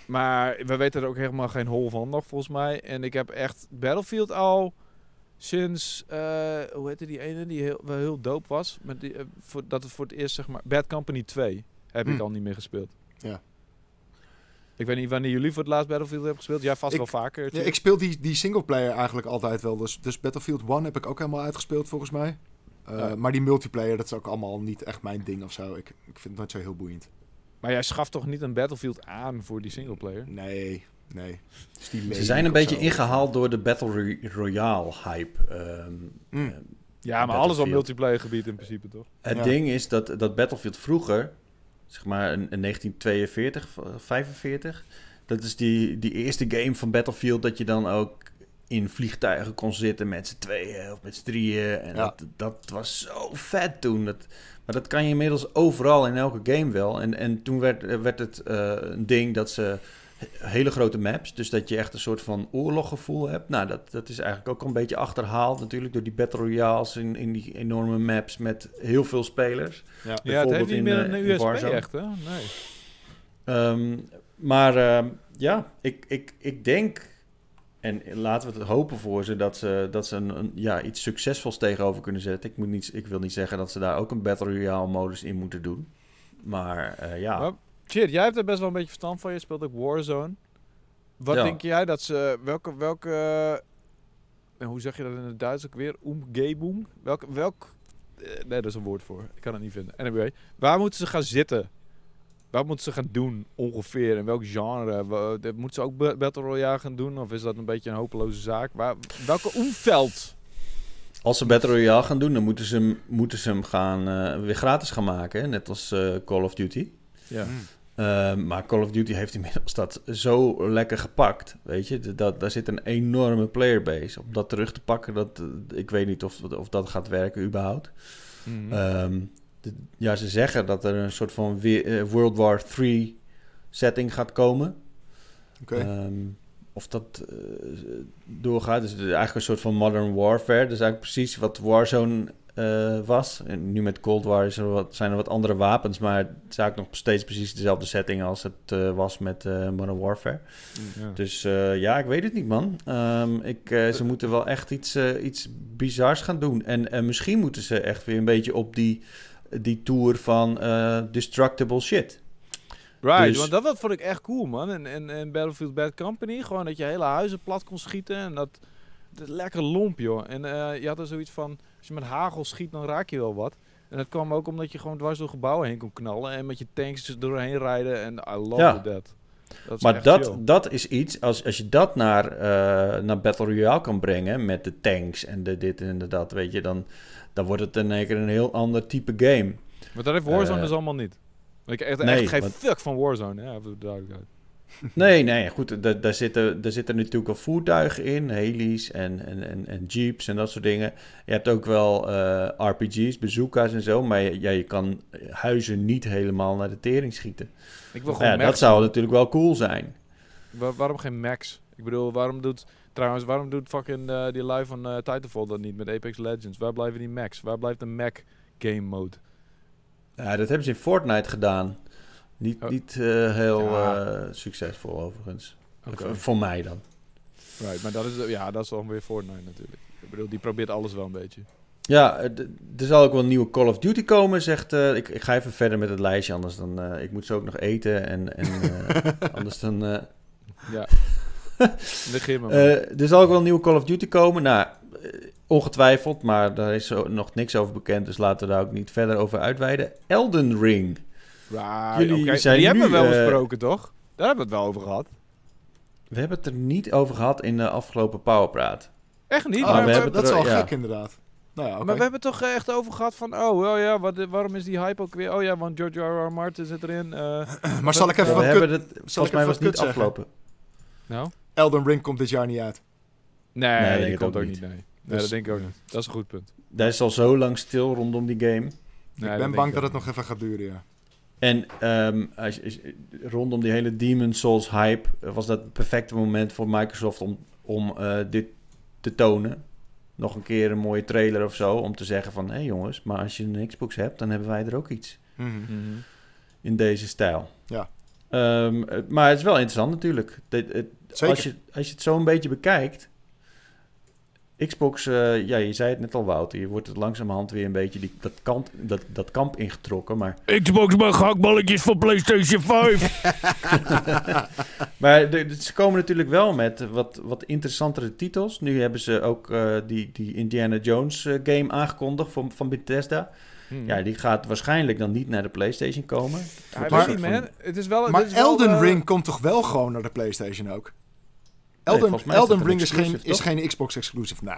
Maar we weten er ook helemaal geen hol van nog, volgens mij. En ik heb echt Battlefield al sinds, eh, hoe heette die ene die heel, wel heel dope was? Met die, eh, voor, dat het voor het eerst, zeg maar, Bad Company 2 heb ik Hm. al niet meer gespeeld. Ja. Ik weet niet wanneer jullie voor het laatst Battlefield hebben gespeeld. Jij vast Ik- wel vaker. Ja, ik speel die, die singleplayer eigenlijk altijd wel. Dus, dus Battlefield 1 heb ik ook helemaal uitgespeeld volgens mij. Eh, Ja. Maar die multiplayer, dat is ook allemaal niet echt mijn ding of zo. Ik, ik vind het nooit zo heel boeiend. Maar jij schaft toch niet een Battlefield aan voor die singleplayer? Nee, nee. Dus Ze zijn een beetje zo. ingehaald door de Battle Ro- Royale hype. Ehm, Mm. ehm, Ja, maar alles op multiplayer gebied in principe toch? Het Ja. ding is dat, dat Battlefield vroeger, zeg maar in, in 1942, v- 45, dat is die, die eerste game van Battlefield dat je dan ook in vliegtuigen kon zitten met z'n tweeën of met z'n drieën. En Ja. dat, dat was zo vet toen. Dat, maar dat kan je inmiddels overal in elke game wel. En, en toen werd, werd het eh, een ding dat ze hele grote maps. Dus dat je echt een soort van oorloggevoel hebt. Nou, dat, dat is eigenlijk ook al een beetje achterhaald natuurlijk door die Battle Royales in, in die enorme maps met heel veel spelers. Ja. Ja, het heeft niet meer eh, een in USB Warzone. echt, hè? Nee. Ehm, maar ehm, ja, ik, ik, ik denk, en laten we het hopen voor ze, dat ze, dat ze een, een- ja, iets succesvols tegenover kunnen zetten. Ik, moet niet, ik wil niet zeggen dat ze daar ook een Battle Royale modus in moeten doen. Maar eh, ja, shit, jij hebt er best wel een beetje verstand van. Je speelt ook Warzone. Wat Ja. denk jij dat ze... Welke... welke eh, hoe zeg je dat in het Duits ook weer? Umgebung? Welk... welk eh, nee, dat is een woord voor. Ik kan het niet vinden. Anyway, waar moeten ze gaan zitten? Wat moeten ze gaan doen ongeveer? In welk genre? Moeten ze ook ba- Battle Royale gaan doen? Of is dat een beetje een hopeloze zaak? Waar, welke omveld? als ze Battle Royale gaan doen, dan moeten ze hem, moeten ze hem gaan, eh, weer gratis gaan maken. hè, Net als eh, Call of Duty. Ja. Ehm, maar Call of Duty heeft inmiddels dat zo lekker gepakt. Weet je, dat, daar zit een enorme playerbase. Om dat terug te pakken, dat, ik weet niet of, of dat gaat werken überhaupt. Mhm. Ehm, de- ja, ze zeggen dat er een soort van eh, World War 3 setting gaat komen. Oké. Ehm, of dat eh, doorgaat. Dus het is eigenlijk een soort van modern warfare. Dat is eigenlijk precies wat Warzone eh, was. En nu met Cold War is er wat, zijn er wat andere wapens, maar het is eigenlijk nog steeds precies dezelfde setting als het eh, was met eh, Modern Warfare. Ja. Dus ja, ik weet het niet, man. Ehm, ik, ze moeten wel echt iets, iets bizars gaan doen. En eh, misschien moeten ze echt weer een beetje op die, die tour van destructible shit. Right, Dus- want dat, dat vond ik echt cool, man. En, en, en Battlefield Bad Company, gewoon dat je hele huizen plat kon schieten. En dat, dat lekker lomp, joh. En je had er zoiets van, als je met hagel schiet, dan raak je wel wat. En dat kwam ook omdat je gewoon dwars door gebouwen heen kon knallen. En met je tanks er doorheen rijden. En I love Ja. that. dat Maar echt dat, chill. dat is iets, als, als je dat naar, eh, naar Battle Royale kan brengen met de tanks en de dit en de dat, weet je, dan, dan wordt het in één keer een heel ander type game. Maar dat heeft Warzone eh, dus allemaal niet. Ik echt, nee, echt geen want- fuck van Warzone, ja, voor de duidelijkheid. Nee, nee, goed, daar, zitten, daar zitten natuurlijk wel voertuigen in, heli's en, en, en, en jeeps en dat soort dingen. Je hebt ook wel eh, RPG's, bazooka's en zo, maar je- ja, je kan huizen niet helemaal naar de tering schieten. Ik wil gewoon ja, dat zou natuurlijk wel cool zijn. Wa- waarom geen Max? Ik bedoel, waarom doet... Trouwens, waarom doet fucking eh, die live van eh Titanfall dat niet met Apex Legends? Waar blijven die Max? Waar blijft de Mac game mode? Ja, dat hebben ze in Fortnite gedaan. Niet, Oh. niet eh, heel Ja. eh, succesvol overigens. Voor mij dan. Right, maar dat is, ja, dat is dan weer Fortnite natuurlijk. Ik bedoel, die probeert alles wel een beetje. Ja, er zal ook wel een nieuwe Call of Duty komen, zegt... eh, ik, ik ga even verder met het lijstje, anders dan... ik moet zo ook nog eten en, en [LAUGHS] anders dan... Ja. [LAUGHS] Negeer maar. er zal ook wel een nieuwe Call of Duty komen. Nou, ongetwijfeld, maar daar is nog niks over bekend... dus laten we daar ook niet verder over uitweiden. Elden Ring. Right, jullie zijn Die hebben we wel eh, besproken, toch? Daar hebben we het wel over gehad. We hebben het er niet over gehad in de afgelopen Powerpraat. Echt niet? Oh, maar maar, we we hebben dat is ja. gek inderdaad. Nou ja, oké. maar we hebben het toch echt over gehad van... Oh, oh ja, wat, waarom is die hype ook weer... Oh ja, want George R. R. Martin zit erin. eh, [CLEARS THROAT] maar zal ik even wat hebben kut... het, volgens mij was het niet afgelopen. nou? Elden Ring komt dit jaar niet uit. Nee, Nee, die komt ook niet. Nee, nee Dus- dat denk ik ook niet. Dat is een goed punt. Daar is al zo lang stil rondom die game. Nee, ik ben bang dat het nog even gaat duren, ja. En ehm, als, rondom die hele Demon Souls hype eh, was dat het perfecte moment voor Microsoft om, om eh, dit te tonen. Nog een keer een mooie trailer of zo om te zeggen van... hé hey jongens, maar als je een Xbox hebt, dan hebben wij er ook iets Mhm. Mhm. in deze stijl. Ja. Ehm, eh, maar het is wel interessant natuurlijk. Dit- het- Zeker. Als, je, als je het zo een beetje bekijkt... Xbox, eh, ja, je zei het net al, Wouter. Je wordt het langzamerhand weer een beetje die, dat, kant, dat, dat kamp ingetrokken. Maar Xbox maar gehaktballetjes van PlayStation 5. [LAUGHS] Maar de, de- ze komen natuurlijk wel met wat, wat interessantere titels. Nu hebben ze ook eh, die, die Indiana Jones eh, game aangekondigd van, van Bethesda. Mhm. Ja, die gaat waarschijnlijk dan niet naar de PlayStation komen. Niet. Het is wel... Maar is Elden Ring komt toch wel gewoon naar de PlayStation ook? Nee, Elden, Elden Ring is geen, is geen Xbox exclusive. Nee.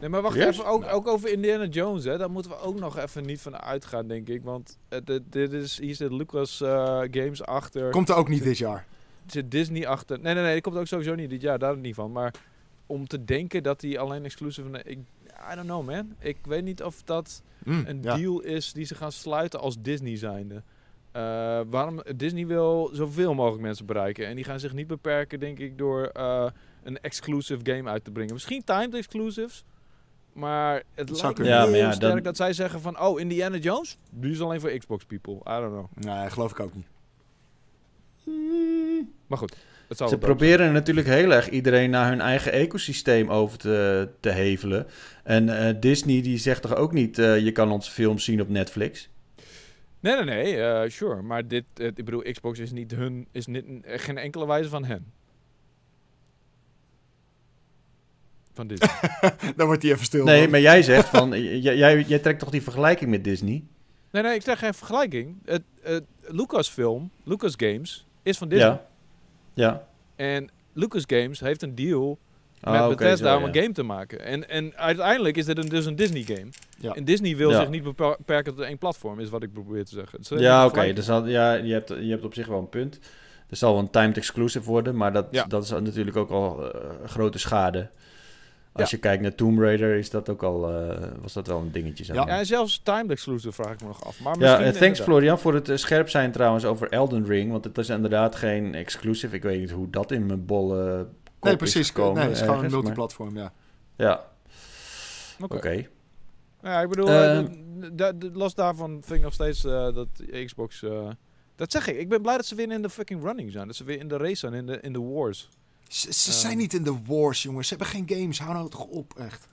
Nee, maar wacht even, ook, ook over Indiana Jones, hè. Daar moeten we ook nog even niet van uitgaan, denk ik. Want eh, dit, dit is, hier zit Lucas eh, Games achter. Komt er ook niet dit jaar. Zit Disney achter. Nee, nee, nee, die komt ook sowieso niet dit jaar, daar niet van. Maar om te denken dat die alleen exclusive... Ik, I don't know, man. Ik weet niet of dat Mm, een ja. deal is die ze gaan sluiten als Disney zijnde. Eh, waarom Disney wil zoveel mogelijk mensen bereiken. En die gaan zich niet beperken, denk ik, door eh, een exclusive game uit te brengen. Misschien timed exclusives. Maar het zou lijkt me. Ja, heel maar ja, sterk dan- dat zij zeggen van... Oh, Indiana Jones? Die is alleen voor Xbox people. I don't know. Nee, geloof ik ook niet. Maar goed, het zal Ze proberen natuurlijk heel erg iedereen naar hun eigen ecosysteem over te, te hevelen. En eh, Disney die zegt toch ook niet, eh, je kan onze films zien op Netflix? Nee, nee, nee, eh, sure. Maar dit, eh, ik bedoel, Xbox is niet hun, is niet, eh, geen enkele wijze van hen. Van dit. [LAUGHS] Dan wordt hij even stil. Nee, hoor. maar jij zegt [LAUGHS] van, jij, jij trekt toch die vergelijking met Disney? nee, nee, ik zeg geen vergelijking. Het, het Lucasfilm, Lucas Games, is van Disney. Ja. Ja. En Lucas Games heeft een deal Ah, met oké, Bethesda zo, om een game te maken. En, en uiteindelijk is dit een, dus een Disney game. Ja. En Disney wil Ja. zich niet beperken tot één platform, is wat ik probeer te zeggen. Ja, oké. dus ja, je, hebt, je hebt op zich wel een punt. Er zal wel een timed exclusive worden, maar dat, Ja. dat is natuurlijk ook al eh, grote schade. Als je kijkt naar Tomb Raider, is dat ook al, eh, was dat wel een dingetje. Zeg Ja. maar. Ja, en zelfs timed exclusive vraag ik me nog af. Maar Ja, eh, thanks inderdaad. Florian voor het scherp zijn trouwens over Elden Ring. Want het is inderdaad geen exclusive. Ik weet niet hoe dat in mijn bolle Nee, precies. gekomen nee, het is gewoon een maar- multiplatform, ja. Ja, Oké. Ja, ik bedoel, Ehm. eh, d- d- d- los daarvan vind ik nog steeds eh, dat Xbox... eh, dat zeg ik. Ik ben blij dat ze weer in de fucking running zijn. Dat ze weer in de race zijn, in de, in de wars. Ze, ze Ehm. zijn niet in de wars, jongens. Ze hebben geen games. Hou nou toch op, echt.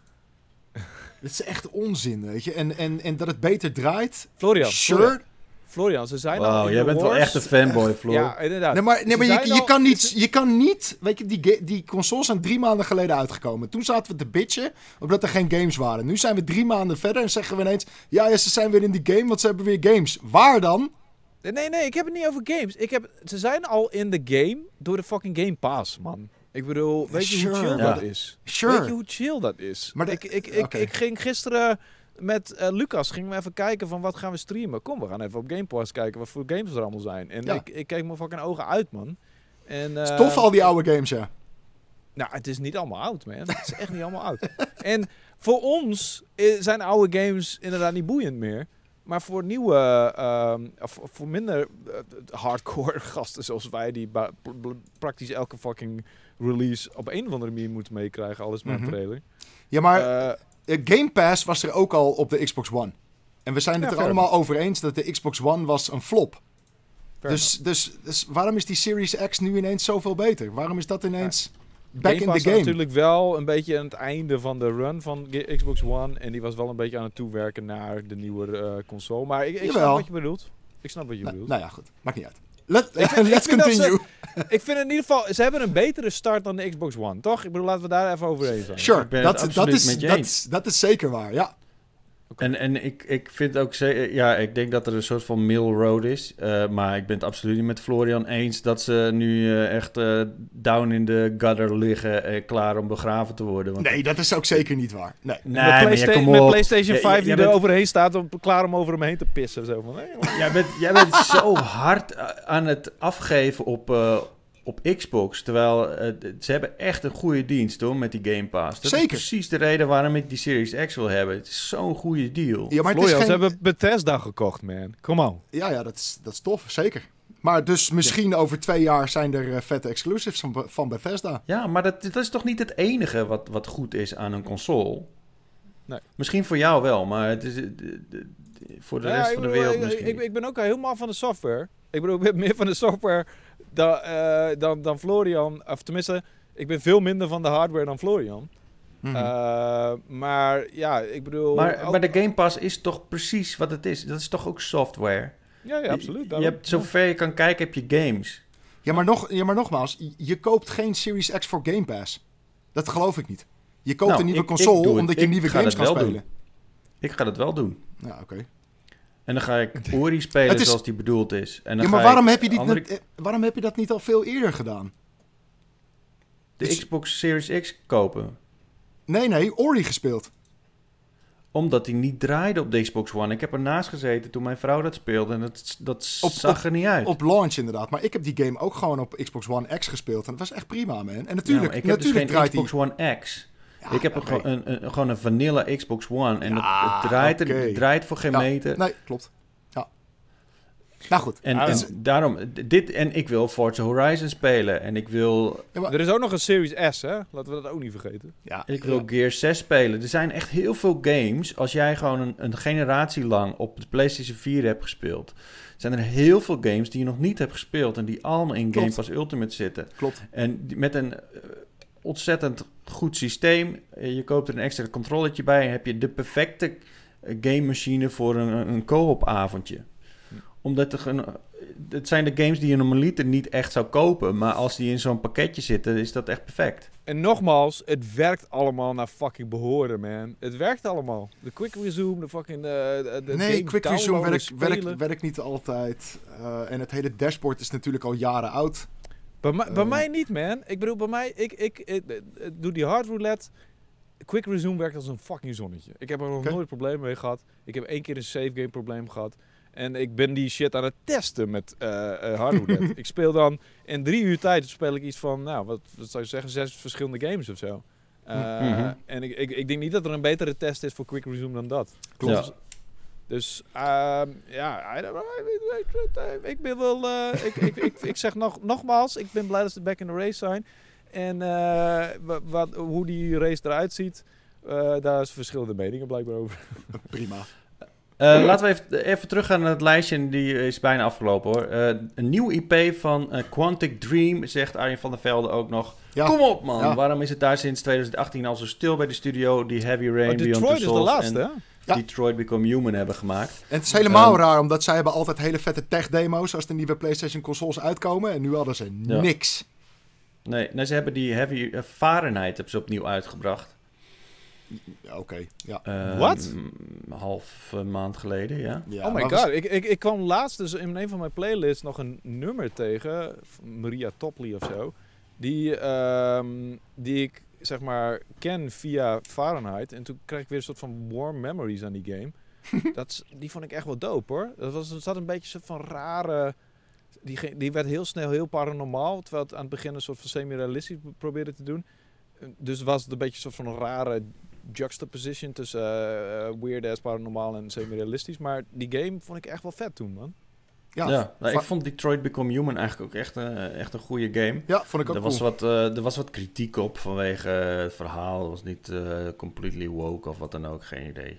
[LAUGHS] Dit is echt onzin, weet je. En, en, en dat het beter draait, Florian, sure. Florian, Florian, ze zijn al Wauw, in jij bent wel echt een fanboy, Floor. Ja, inderdaad. Nee, maar, nee, maar je, al- kan niet, ze- je kan niet... Weet je, die, die consoles zijn drie maanden geleden uitgekomen. Toen zaten we te bitchen omdat er geen games waren. Nu zijn we drie maanden verder en zeggen we ineens... Ja, ja, ze zijn weer in die game, want ze hebben weer games. Waar dan? Nee, nee, ik heb het niet over games. Ik heb, ze zijn al in de game door de fucking Game Pass, man. Ik bedoel, weet je hoe chill Ja. dat is? Sure. Weet je hoe chill dat is? Maar de- ik, ik, ik ging gisteren met eh, Lucas gingen we even kijken van wat gaan we streamen. Kom, we gaan even op Game Pass kijken wat voor games er allemaal zijn. En Ja. ik, ik keek me fucking ogen uit, man. En, is eh, tof al die oude games, ja. Nou, het is niet allemaal oud, man. Het is echt niet allemaal oud. [LAUGHS] En voor ons eh, zijn oude games inderdaad niet boeiend meer. Maar voor nieuwe, of voor minder hardcore [LAUGHS] gasten zoals wij, die praktisch elke fucking release op een of andere manier moeten meekrijgen, alles met een trailer. Ja, maar Game Pass was er ook al op de Xbox One. En we zijn het Ja, er allemaal over eens dat de Xbox One was een flop. Dus, dus, dus waarom is die Series X nu ineens zoveel beter? Waarom is dat ineens back Game in the game? natuurlijk wel een beetje aan het einde van de run van Xbox One. En die was wel een beetje aan het toewerken naar de nieuwe eh, console. Maar ik, ik snap wat je bedoelt. Ik snap wat je Nou, bedoelt. nou ja, goed. Maakt niet uit. Let, Ik vind- [LAUGHS] ik let's ze- continue. Ik vind in ieder geval, ze hebben een betere start dan de Xbox One, toch? Ik bedoel, laten we daar even over eens zijn. Sure, dat, is, dat is zeker waar, ja. En, en ik, ik vind ook, ja, ik denk dat er een soort van middle road is. eh, maar ik ben het absoluut niet met Florian eens dat ze nu eh, echt eh, down in de gutter liggen, eh, klaar om begraven te worden. Want Nee, dat is ook zeker niet waar. Nee. Nee, met, Playsta- met. PlayStation Ja, 5 die er overheen staat, om, klaar om over hem heen te pissen. Zo van, nee. Jij bent, jij bent zo hard aan het afgeven op, eh, op Xbox. Terwijl eh, ze hebben echt een goede dienst hoor, met die Game Pass. Dat Zeker. is precies de reden waarom ik die Series X wil hebben. Het is zo'n goede deal. Ja, maar het is Florian, geen... ze hebben Bethesda gekocht, man. Come on. Ja, ja, dat is, dat is tof, zeker. Maar dus misschien over twee jaar zijn er eh, vette exclusives van, van Bethesda. Ja, maar dat, dat is toch niet het enige wat, wat goed is aan een console? Nee. Misschien voor jou wel, maar het is, eh, voor de rest van de bedoel, wereld ik, misschien ik, niet. ik ben ook helemaal van de software. Ik bedoel, ik ben meer van de software dan, eh, dan, dan Florian. Of tenminste, ik ben veel minder van de hardware dan Florian. Mhm. Eh, maar ja, ik bedoel... maar, ook- maar de Game Pass is toch precies wat het is? Dat is toch ook software? ja, ja, absoluut. Je, hebt, zover je kan kijken, heb je games. ja, maar nog, ja, maar nogmaals, je- je koopt geen Series X voor Game Pass. Dat geloof ik niet. Je koopt Nou, een nieuwe ik- console omdat je Ik nieuwe ga games kan wel spelen. Ik ga dat wel doen. Ja, oké. En dan ga ik Ori spelen is- zoals die bedoeld is. En dan Ja, maar ga waarom ik heb, je dit andere- net- eh, waarom heb je dat niet al veel eerder gedaan? de Dus- Xbox Series X kopen? Nee, nee, Ori gespeeld. Omdat die niet draaide op de Xbox One. Ik heb ernaast gezeten toen mijn vrouw dat speelde en dat, dat Op- zag op- er niet uit. Op launch inderdaad. Maar ik heb die game ook gewoon op Xbox One X gespeeld. En dat was echt prima, man. En natuurlijk, ik heb dus geen Xbox die... One X. Ja, ik heb een een, een, gewoon een vanilla Xbox One. En Ja, het, het draait, er- het draait voor geen Ja, meter. Nee, klopt. Nou goed. En, Ah, en ja. daarom, dit, en ik wil Forza Horizon spelen. En ik wil, Er is ook nog een Series S, hè? Laten we dat ook niet vergeten. Ja, ik wil Gear 6 spelen. Er zijn echt heel veel games. Als jij gewoon een, een generatie lang op de PlayStation 4 hebt gespeeld. Zijn er heel veel games die je nog niet hebt gespeeld. En die allemaal in Game. Pass Ultimate zitten. klopt. En die- met een eh, ontzettend goed systeem. Eh, Je koopt er een extra controllertje bij. Heb je de perfecte eh, game machine voor een, een co-op avondje. Omdat er een, het zijn de games die je normaliter niet echt zou kopen. Maar als die in zo'n pakketje zitten, is dat echt perfect. En nogmaals, het werkt allemaal naar fucking behoren, man. Het werkt allemaal. De quick resume, de fucking... eh, de Nee, game Quick Resume werkt, werkt, werkt niet altijd. Eh, en het hele dashboard is natuurlijk al jaren oud. Bij, mij- bij Eh. mij niet, man. Ik bedoel, bij mij, ik, ik, ik, ik doe die hard roulette. Quick resume werkt als een fucking zonnetje. Ik heb er nog nooit problemen mee gehad. Ik heb één keer een save game probleem gehad. En ik ben die shit aan het testen met eh eh, hard roulette. [LAUGHS] ik speel dan in drie uur tijd speel ik iets van, nou, wat, wat zou je zeggen, zes verschillende games of zo. Eh, Mhm. En ik, ik, ik denk niet dat er een betere test is voor quick resume dan dat. Klopt. Dus ehm, ja, I don't know, ik, ik, ik, ik ben wel. eh, ik, ik, ik, ik zeg nog, nogmaals, ik ben blij dat ze back in the race zijn. En eh, wa- wat, hoe die race eruit ziet, eh, daar is verschillende meningen blijkbaar over. [LAUGHS] Prima. Eh, laten we even, even teruggaan naar het lijstje. En die is bijna afgelopen hoor. Eh, een nieuw IP van eh, Quantic Dream, zegt Arjen van der Velde ook nog. Ja. Kom op man, Ja. waarom is het daar sinds 2018 al zo stil bij de studio die Heavy Rain, Beyond Detroit is de laatste, en hè? Ja. Detroit Become Human hebben gemaakt. En het is helemaal Ehm, raar, omdat zij hebben altijd hele vette tech-demo's als de nieuwe PlayStation consoles uitkomen. En nu hadden ze Ja. niks. Nee, nee, ze hebben die Heavy eh, Fahrenheit hebben ze opnieuw uitgebracht. Ja, Oké, ja. Eh, Wat? Een half eh, maand geleden, ja. ja oh my god, was- ik, ik, ik kwam laatst dus in een van mijn playlists nog een nummer tegen, van Maria Topley of zo, die, ehm, die ik zeg maar ken via Fahrenheit. En toen kreeg ik weer een soort van warm memories aan die game. [LAUGHS] dat, die vond ik echt wel dope hoor. Dat was, zat een beetje een soort van rare... Die, die werd heel snel heel paranormaal, terwijl het aan het begin een soort van semi-realistisch probeerde te doen. Eh, Dus was het een beetje een soort van rare juxtaposition tussen eh, eh, weird ass paranormaal en semi-realistisch. Maar die game vond ik echt wel vet toen, man. Ja, Ja, nou, ik vond Detroit Become Human eigenlijk ook echt, een echt een goede game. ja, vond ik ook Er cool. was, wat, eh, er was wat kritiek op vanwege eh, het verhaal. Het was niet eh, completely woke of wat dan ook, geen idee.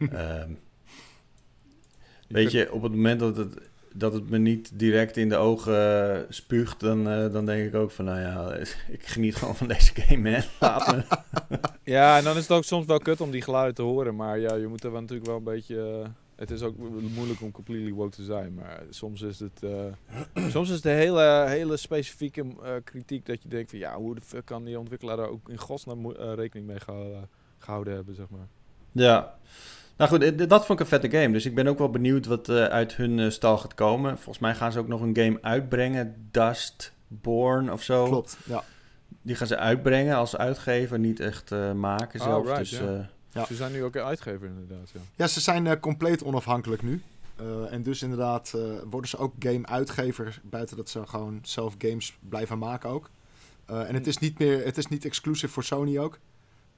[LAUGHS] Ehm, weet je, op het moment dat het, dat het me niet direct in de ogen eh, spuugt, dan, eh, dan denk ik ook van, nou ja, [LAUGHS] ik geniet gewoon van deze game, man. [LAUGHS] Laat me. Ja, en dan is het ook soms wel kut om die geluiden te horen. Maar ja, je moet er wel natuurlijk wel een beetje... het is ook moeilijk om completely woke te zijn. Maar soms is het... eh, [CLEARS THROAT] soms is het een hele, hele specifieke eh, kritiek dat je denkt van... Ja, hoe de fuck kan die ontwikkelaar daar ook in godsnaam eh, rekening mee gehouden, gehouden hebben, zeg maar. Ja. Nou goed, dat vond ik een vette game. Dus ik ben ook wel benieuwd wat eh, uit hun stal gaat komen. Volgens mij gaan ze ook nog een game uitbrengen. Dustborn of zo. Klopt, ja. Die gaan ze uitbrengen als uitgever, niet echt eh, maken zelf. right, dus, ja. Ja. Ze zijn nu ook een uitgever inderdaad, ja. Ja, ze zijn eh, compleet onafhankelijk nu. Eh, en dus inderdaad eh, worden ze ook game-uitgever, buiten dat ze gewoon zelf games blijven maken ook. Eh, en het is niet meer, het is niet exclusief voor Sony ook.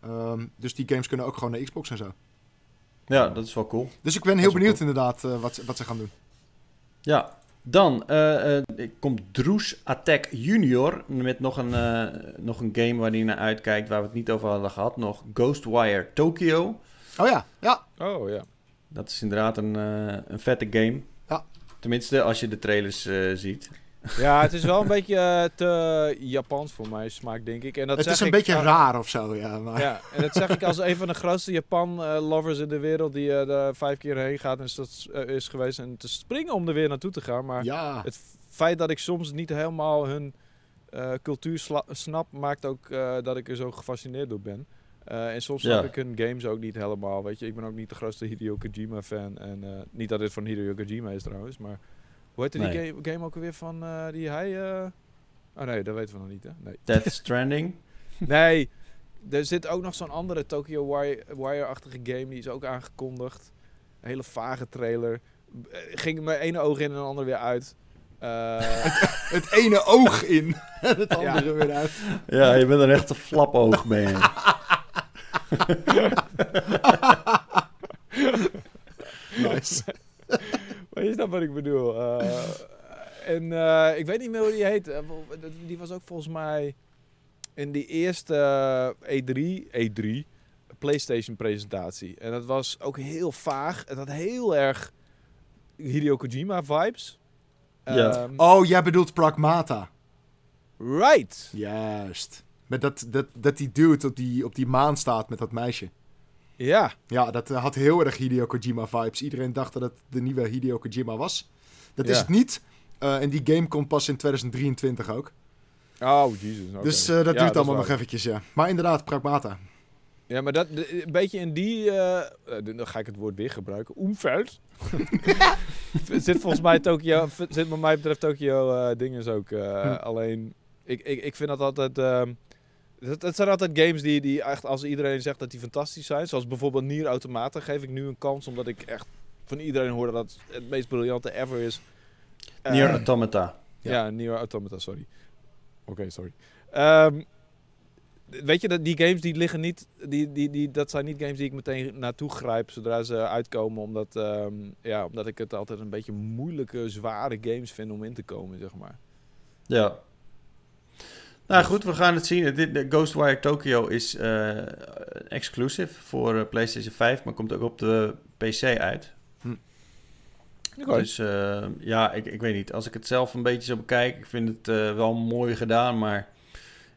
Ehm, dus die games kunnen ook gewoon naar Xbox en zo. ja, dat is wel cool. Dus ik ben heel benieuwd inderdaad eh, wat, ze- wat ze gaan doen. Ja, dan eh, eh, komt Droes Attack Junior met nog een, eh, nog een game waar hij naar uitkijkt, waar we het niet over hadden gehad. Nog Ghostwire Tokyo. Oh ja, ja. Oh, ja. Dat is inderdaad een, eh, een vette game. Ja. Tenminste, als je de trailers eh, ziet. Ja, het is wel een beetje eh, te Japans voor mijn smaak, denk ik. En dat het zeg is een ik, beetje eh, raar of zo, ja. Maar, Ja, en dat zeg ik als een van de grootste Japan-lovers in de wereld die eh daar vijf keer heen gaat en is, eh, is geweest en te springen om er weer naartoe te gaan. Maar ja. het feit dat ik soms niet helemaal hun eh, cultuur snap, maakt ook eh, dat ik er zo gefascineerd door ben. Eh, en soms Ja. snap ik hun games ook niet helemaal. Weet je, ik ben ook niet de grootste Hideo Kojima-fan. En eh, niet dat dit van Hideo Kojima is trouwens, maar hoe heette die Nee. game, game ook alweer van eh, die hij... eh, Oh nee, dat weten we nog niet, hè? Nee. Death Stranding. [LAUGHS] Nee, er zit ook nog zo'n andere Tokyo Wire- Wire-achtige game, die is ook aangekondigd. Een hele vage trailer. Eh, Ging mijn ene oog in en een ander weer uit. Eh, [LAUGHS] [LAUGHS] Het ene oog in en het andere weer uit. Ja, je bent echt een flapoog mee. Nice. Is snap wat ik bedoel. Eh, en eh, ik weet niet meer hoe die heet. Eh, die was ook volgens mij in die eerste eh, E3, E3 PlayStation presentatie. En dat was ook heel vaag. Het had heel erg Hideo Kojima vibes. Ja. Ehm, Oh, jij bedoelt Pragmata. Right. Juist. Met dat, dat, dat die dude op die, op die maan staat met dat meisje. Ja. Ja, dat eh, had heel erg Hideo Kojima vibes. Iedereen dacht dat het de nieuwe Hideo Kojima was. Dat is het niet. Eh, en die game komt pas in 2023 ook. Oh, Jesus. oké. Dus eh, dat Ja, duurt allemaal nog eventjes, ja. Maar inderdaad, Pragmata. Ja, maar dat, een beetje in die, dan ga ik het woord weer gebruiken, omveld. [LAUGHS] zit volgens mij Tokyo, zit wat mij betreft Tokyo eh dingen ook. Hm. Alleen, ik, ik, ik vind dat altijd, dat, dat zijn altijd games die, die echt, als iedereen zegt dat die fantastisch zijn, zoals bijvoorbeeld Nier Automata, geef ik nu een kans, omdat ik echt van iedereen hoor dat het het meest briljante ever is. Eh, Nier Automata. ja, Nier Automata, sorry. Oké, sorry. Ehm, weet je, dat die games die liggen niet, die, die, die, dat zijn niet games die ik meteen naartoe grijp zodra ze uitkomen. Omdat, ehm, ja, omdat ik het altijd een beetje moeilijke, zware games vind om in te komen, zeg maar. Ja. Nou goed, we gaan het zien. De Ghostwire Tokyo is eh, exclusive voor eh, PlayStation 5, maar komt ook op de PC uit. Dus eh, ja, ik, ik weet niet. Als ik het zelf een beetje zo bekijk, ik vind het eh, wel mooi gedaan, maar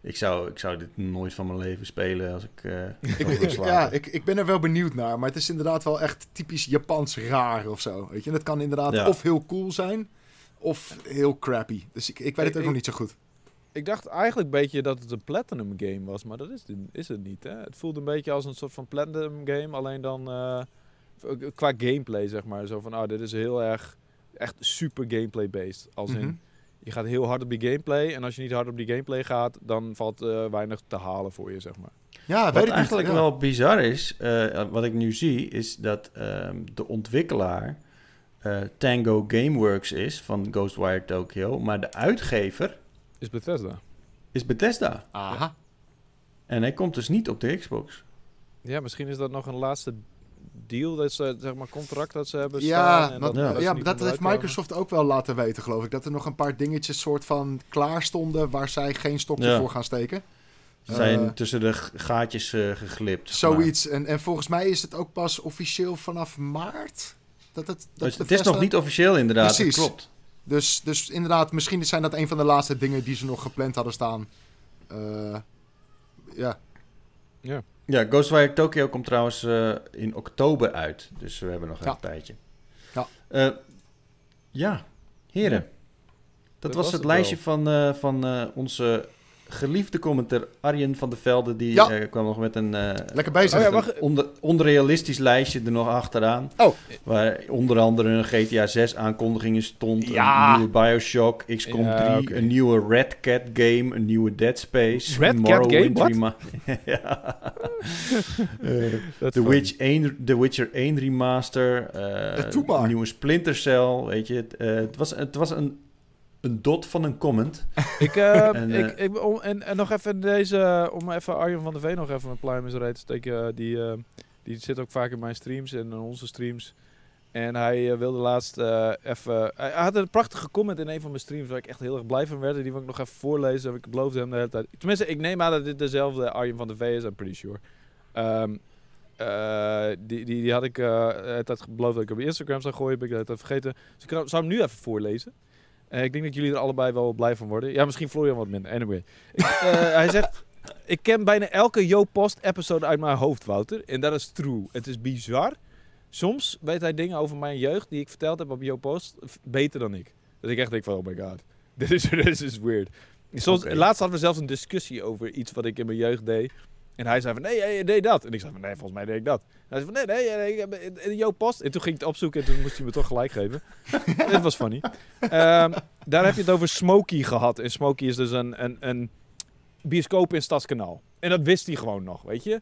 ik zou, ik zou dit nooit van mijn leven spelen als ik. eh Ik, ja, ik, ik ben er wel benieuwd naar. Maar het is inderdaad wel echt typisch Japans raar of zo. Weet je, het kan inderdaad Ja. of heel cool zijn, of heel crappy. Dus ik, ik weet het Ik- ook ik- nog niet zo goed. Ik dacht eigenlijk een beetje dat het een Platinum game was, maar dat is, het- is het niet. Hè? Het voelde een beetje als een soort van Platinum game, alleen dan eh, qua gameplay, zeg maar. Zo van, ah, dit is heel erg, echt super gameplay-based. Als in, Mhm. je gaat heel hard op die gameplay. En als je niet hard op die gameplay gaat, dan valt eh, weinig te halen voor je, zeg maar. Ja, weet Wat ik eigenlijk niet. Ja. wel bizar is, eh, wat ik nu zie, is dat ehm, de ontwikkelaar eh, Tango Gameworks is van Ghostwire Tokyo, maar de uitgever Is Bethesda. is Bethesda. Aha. En hij komt dus niet op de Xbox. Ja, misschien is dat nog een laatste deal, dat ze, zeg maar, contract dat ze hebben Ja, staan. en want, ja, dat, ja, dat heeft. Microsoft ook wel laten weten, geloof ik. Dat er nog een paar dingetjes soort van klaar stonden waar zij geen stokje Ja. voor gaan steken. Ze zijn Eh, tussen de gaatjes eh, geglipt. maar. Zoiets. En, en volgens mij is het ook pas officieel vanaf maart. Dat het, dat Dus het is nog niet officieel inderdaad, Precies. dat klopt. Dus, dus inderdaad, misschien zijn dat een van de laatste dingen die ze nog gepland hadden staan. Eh, ja. Ja, Ghostwire Tokyo komt trouwens eh, in oktober uit. Dus we hebben nog Ja. een tijdje. Ja. Eh, ja, heren. Ja. Dat, Dat was was het het lijstje wel. van, eh, van eh, onze geliefde commentaar Arjen van der Velde. Die Ja. eh, kwam nog met een, eh, Lekker bezig. Oh ja, een wacht. onder, onrealistisch lijstje er nog achteraan. Oh. Waar onder andere een GTA 6 aankondiging in stond. Ja. Een nieuwe Bioshock, XCOM Ja, 3, oké. een nieuwe Red Cat game, een nieuwe Dead Space. Red Cat game? [LAUGHS] [LAUGHS] Eh, The, is Witch 1, The Witcher 1 remaster. een nieuwe Splinter Cell. Weet je, het was, het was een, een dot van een comment. [LAUGHS] Ik, eh, En, ik, eh, ik, om, en, en nog even deze, om even Arjen van der Veen nog even een pluim in zijn reet te steken. eh, Die, die zit ook vaak in mijn streams en in onze streams. En hij wilde laatst even... Hij had een prachtige comment in een van mijn streams waar ik echt heel erg blij van werd. En die wil ik nog even voorlezen. Ik beloofde hem de hele tijd... Tenminste, ik neem aan dat dit dezelfde Arjen van der Veen is. I'm pretty sure. Ehm, eh, die, die, die had ik de hele tijd beloofd dat ik op Instagram zou gooien. Ben ik de tijd vergeten. Dus ik zou hem nu even voorlezen. Eh, ik denk dat jullie er allebei wel blij van worden. Ja, misschien Florian wat minder. Anyway. Ik, eh, [LAUGHS] hij zegt... Ik ken bijna elke Yo Post episode uit mijn hoofd, Wouter. En dat is true. Het is bizar. Soms weet hij dingen over mijn jeugd die ik verteld heb op Yo Post beter dan ik. Dat ik echt denk van, oh my god. [LAUGHS] Dit is, dit is weird. Soms. Laatst hadden we zelfs een discussie over iets wat ik in mijn jeugd deed. En hij zei van, nee, jij deed dat. En ik zei van, nee, volgens mij deed ik dat. En hij zei van, nee, nee, nee, ik heb in- Yo Post. En toen ging ik het opzoeken en toen moest hij me toch gelijk geven. [LAUGHS] Het was funny. Ehm, daar heb je het over Smokey gehad. En Smokey is dus een, een, een bioscoop in Stadskanaal. En dat wist hij gewoon nog, weet je.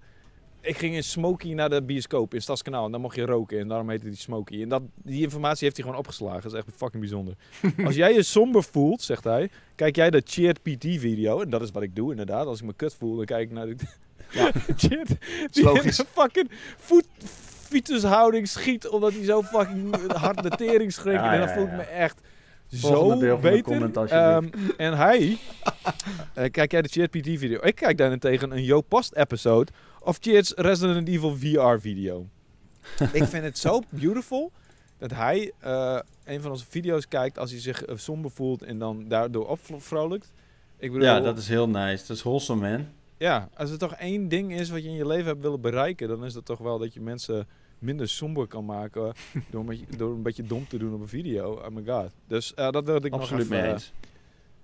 Ik ging in Smokey naar de bioscoop in Stadskanaal. En dan mocht je roken. En daarom heette die Smokey. En dat, die informatie heeft hij gewoon opgeslagen. Dat is echt fucking bijzonder. [LAUGHS] Als jij je somber voelt, zegt hij... Kijk jij de Cheered PT video. En dat is wat ik doe inderdaad. Als ik me kut voel, dan kijk ik naar de... Ja. [LAUGHS] Is logisch. Die fucking voet, fietsershouding schiet omdat hij zo fucking hard de tering schrikt. Ja, en dan ja, voel ik ja. me echt zo deel van de beter. Ehm, en hij, [LAUGHS] eh, kijk jij de ChatPT video? Ik kijk daarentegen een Yo Past episode of Cheers Resident Evil VR video. [LAUGHS] ik vind het zo beautiful dat hij eh, een van onze video's kijkt als hij zich eh, somber voelt en dan daardoor opvrolijkt. Ik bedoel, Ja, dat is heel nice. Dat is wholesome, man. Ja, als er toch één ding is wat je in je leven hebt willen bereiken, dan is dat toch wel dat je mensen minder somber kan maken [LAUGHS] door een beetje, door een beetje dom te doen op een video. Oh my god. Dus eh, dat wilde ik Absoluut nog even mee eh, eens.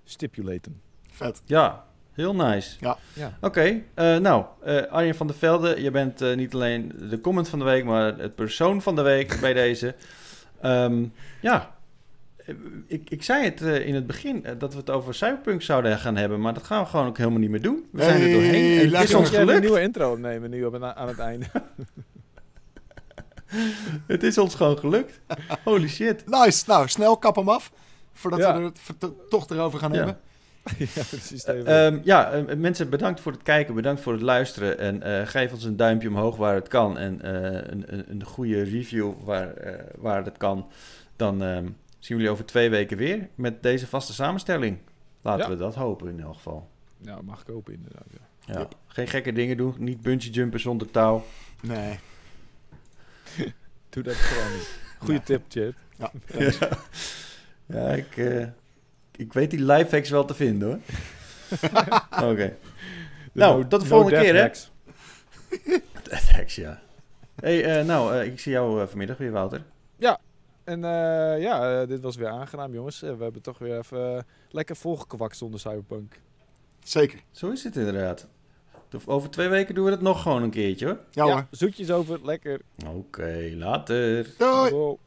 stipulaten. Vet. Ja, heel nice. Ja. Oké, eh, nou, eh, Arjen van der Velde, je bent eh, niet alleen de comment van de week, maar het persoon van de week [LAUGHS] bij deze. Ehm, ja, ik, ik zei het eh, in het begin eh, dat we het over Cyberpunk zouden gaan hebben, maar dat gaan we gewoon ook helemaal niet meer doen. We zijn er Hey, doorheen. En het is ons jij een gelukt. nieuwe intro opnemen nu op, aan het einde? [LAUGHS] Het is ons gewoon gelukt. Holy shit. Nice. Nou, snel kap hem af. Voordat Ja. we er het ver- toch erover gaan Ja. hebben. [LAUGHS] ja, precies. Ehm, ja, eh, mensen, bedankt voor het kijken, bedankt voor het luisteren. En eh, geef ons een duimpje omhoog waar het kan. En eh, een, een, een goede review waar, eh, waar het kan. Dan ehm, zien we jullie over twee weken weer met deze vaste samenstelling. Laten Ja. we dat hopen in elk geval. ja, mag ik hopen inderdaad. Ja. Ja. Geen gekke dingen doen. Niet bungee jumpen zonder touw. Nee. [LAUGHS] Doe dat gewoon niet. Goeie tip, Chip. Ja. [LAUGHS] Ja, ja ik, eh, ik weet die lifehacks wel te vinden hoor. [LAUGHS] Oké. Nou, tot de volgende death keer, hè? hacks. Hacks, ja. hey, eh, nou, eh, ik zie jou vanmiddag weer, Wouter. En eh, ja, eh, dit was weer aangenaam, jongens. Eh, we hebben toch weer even lekker volgekwakt zonder Cyberpunk. Zeker. Zo is het inderdaad. Over twee weken doen we het nog gewoon een keertje hoor. Ja, hoor. zoetjes over, lekker. Oké, later. Doei.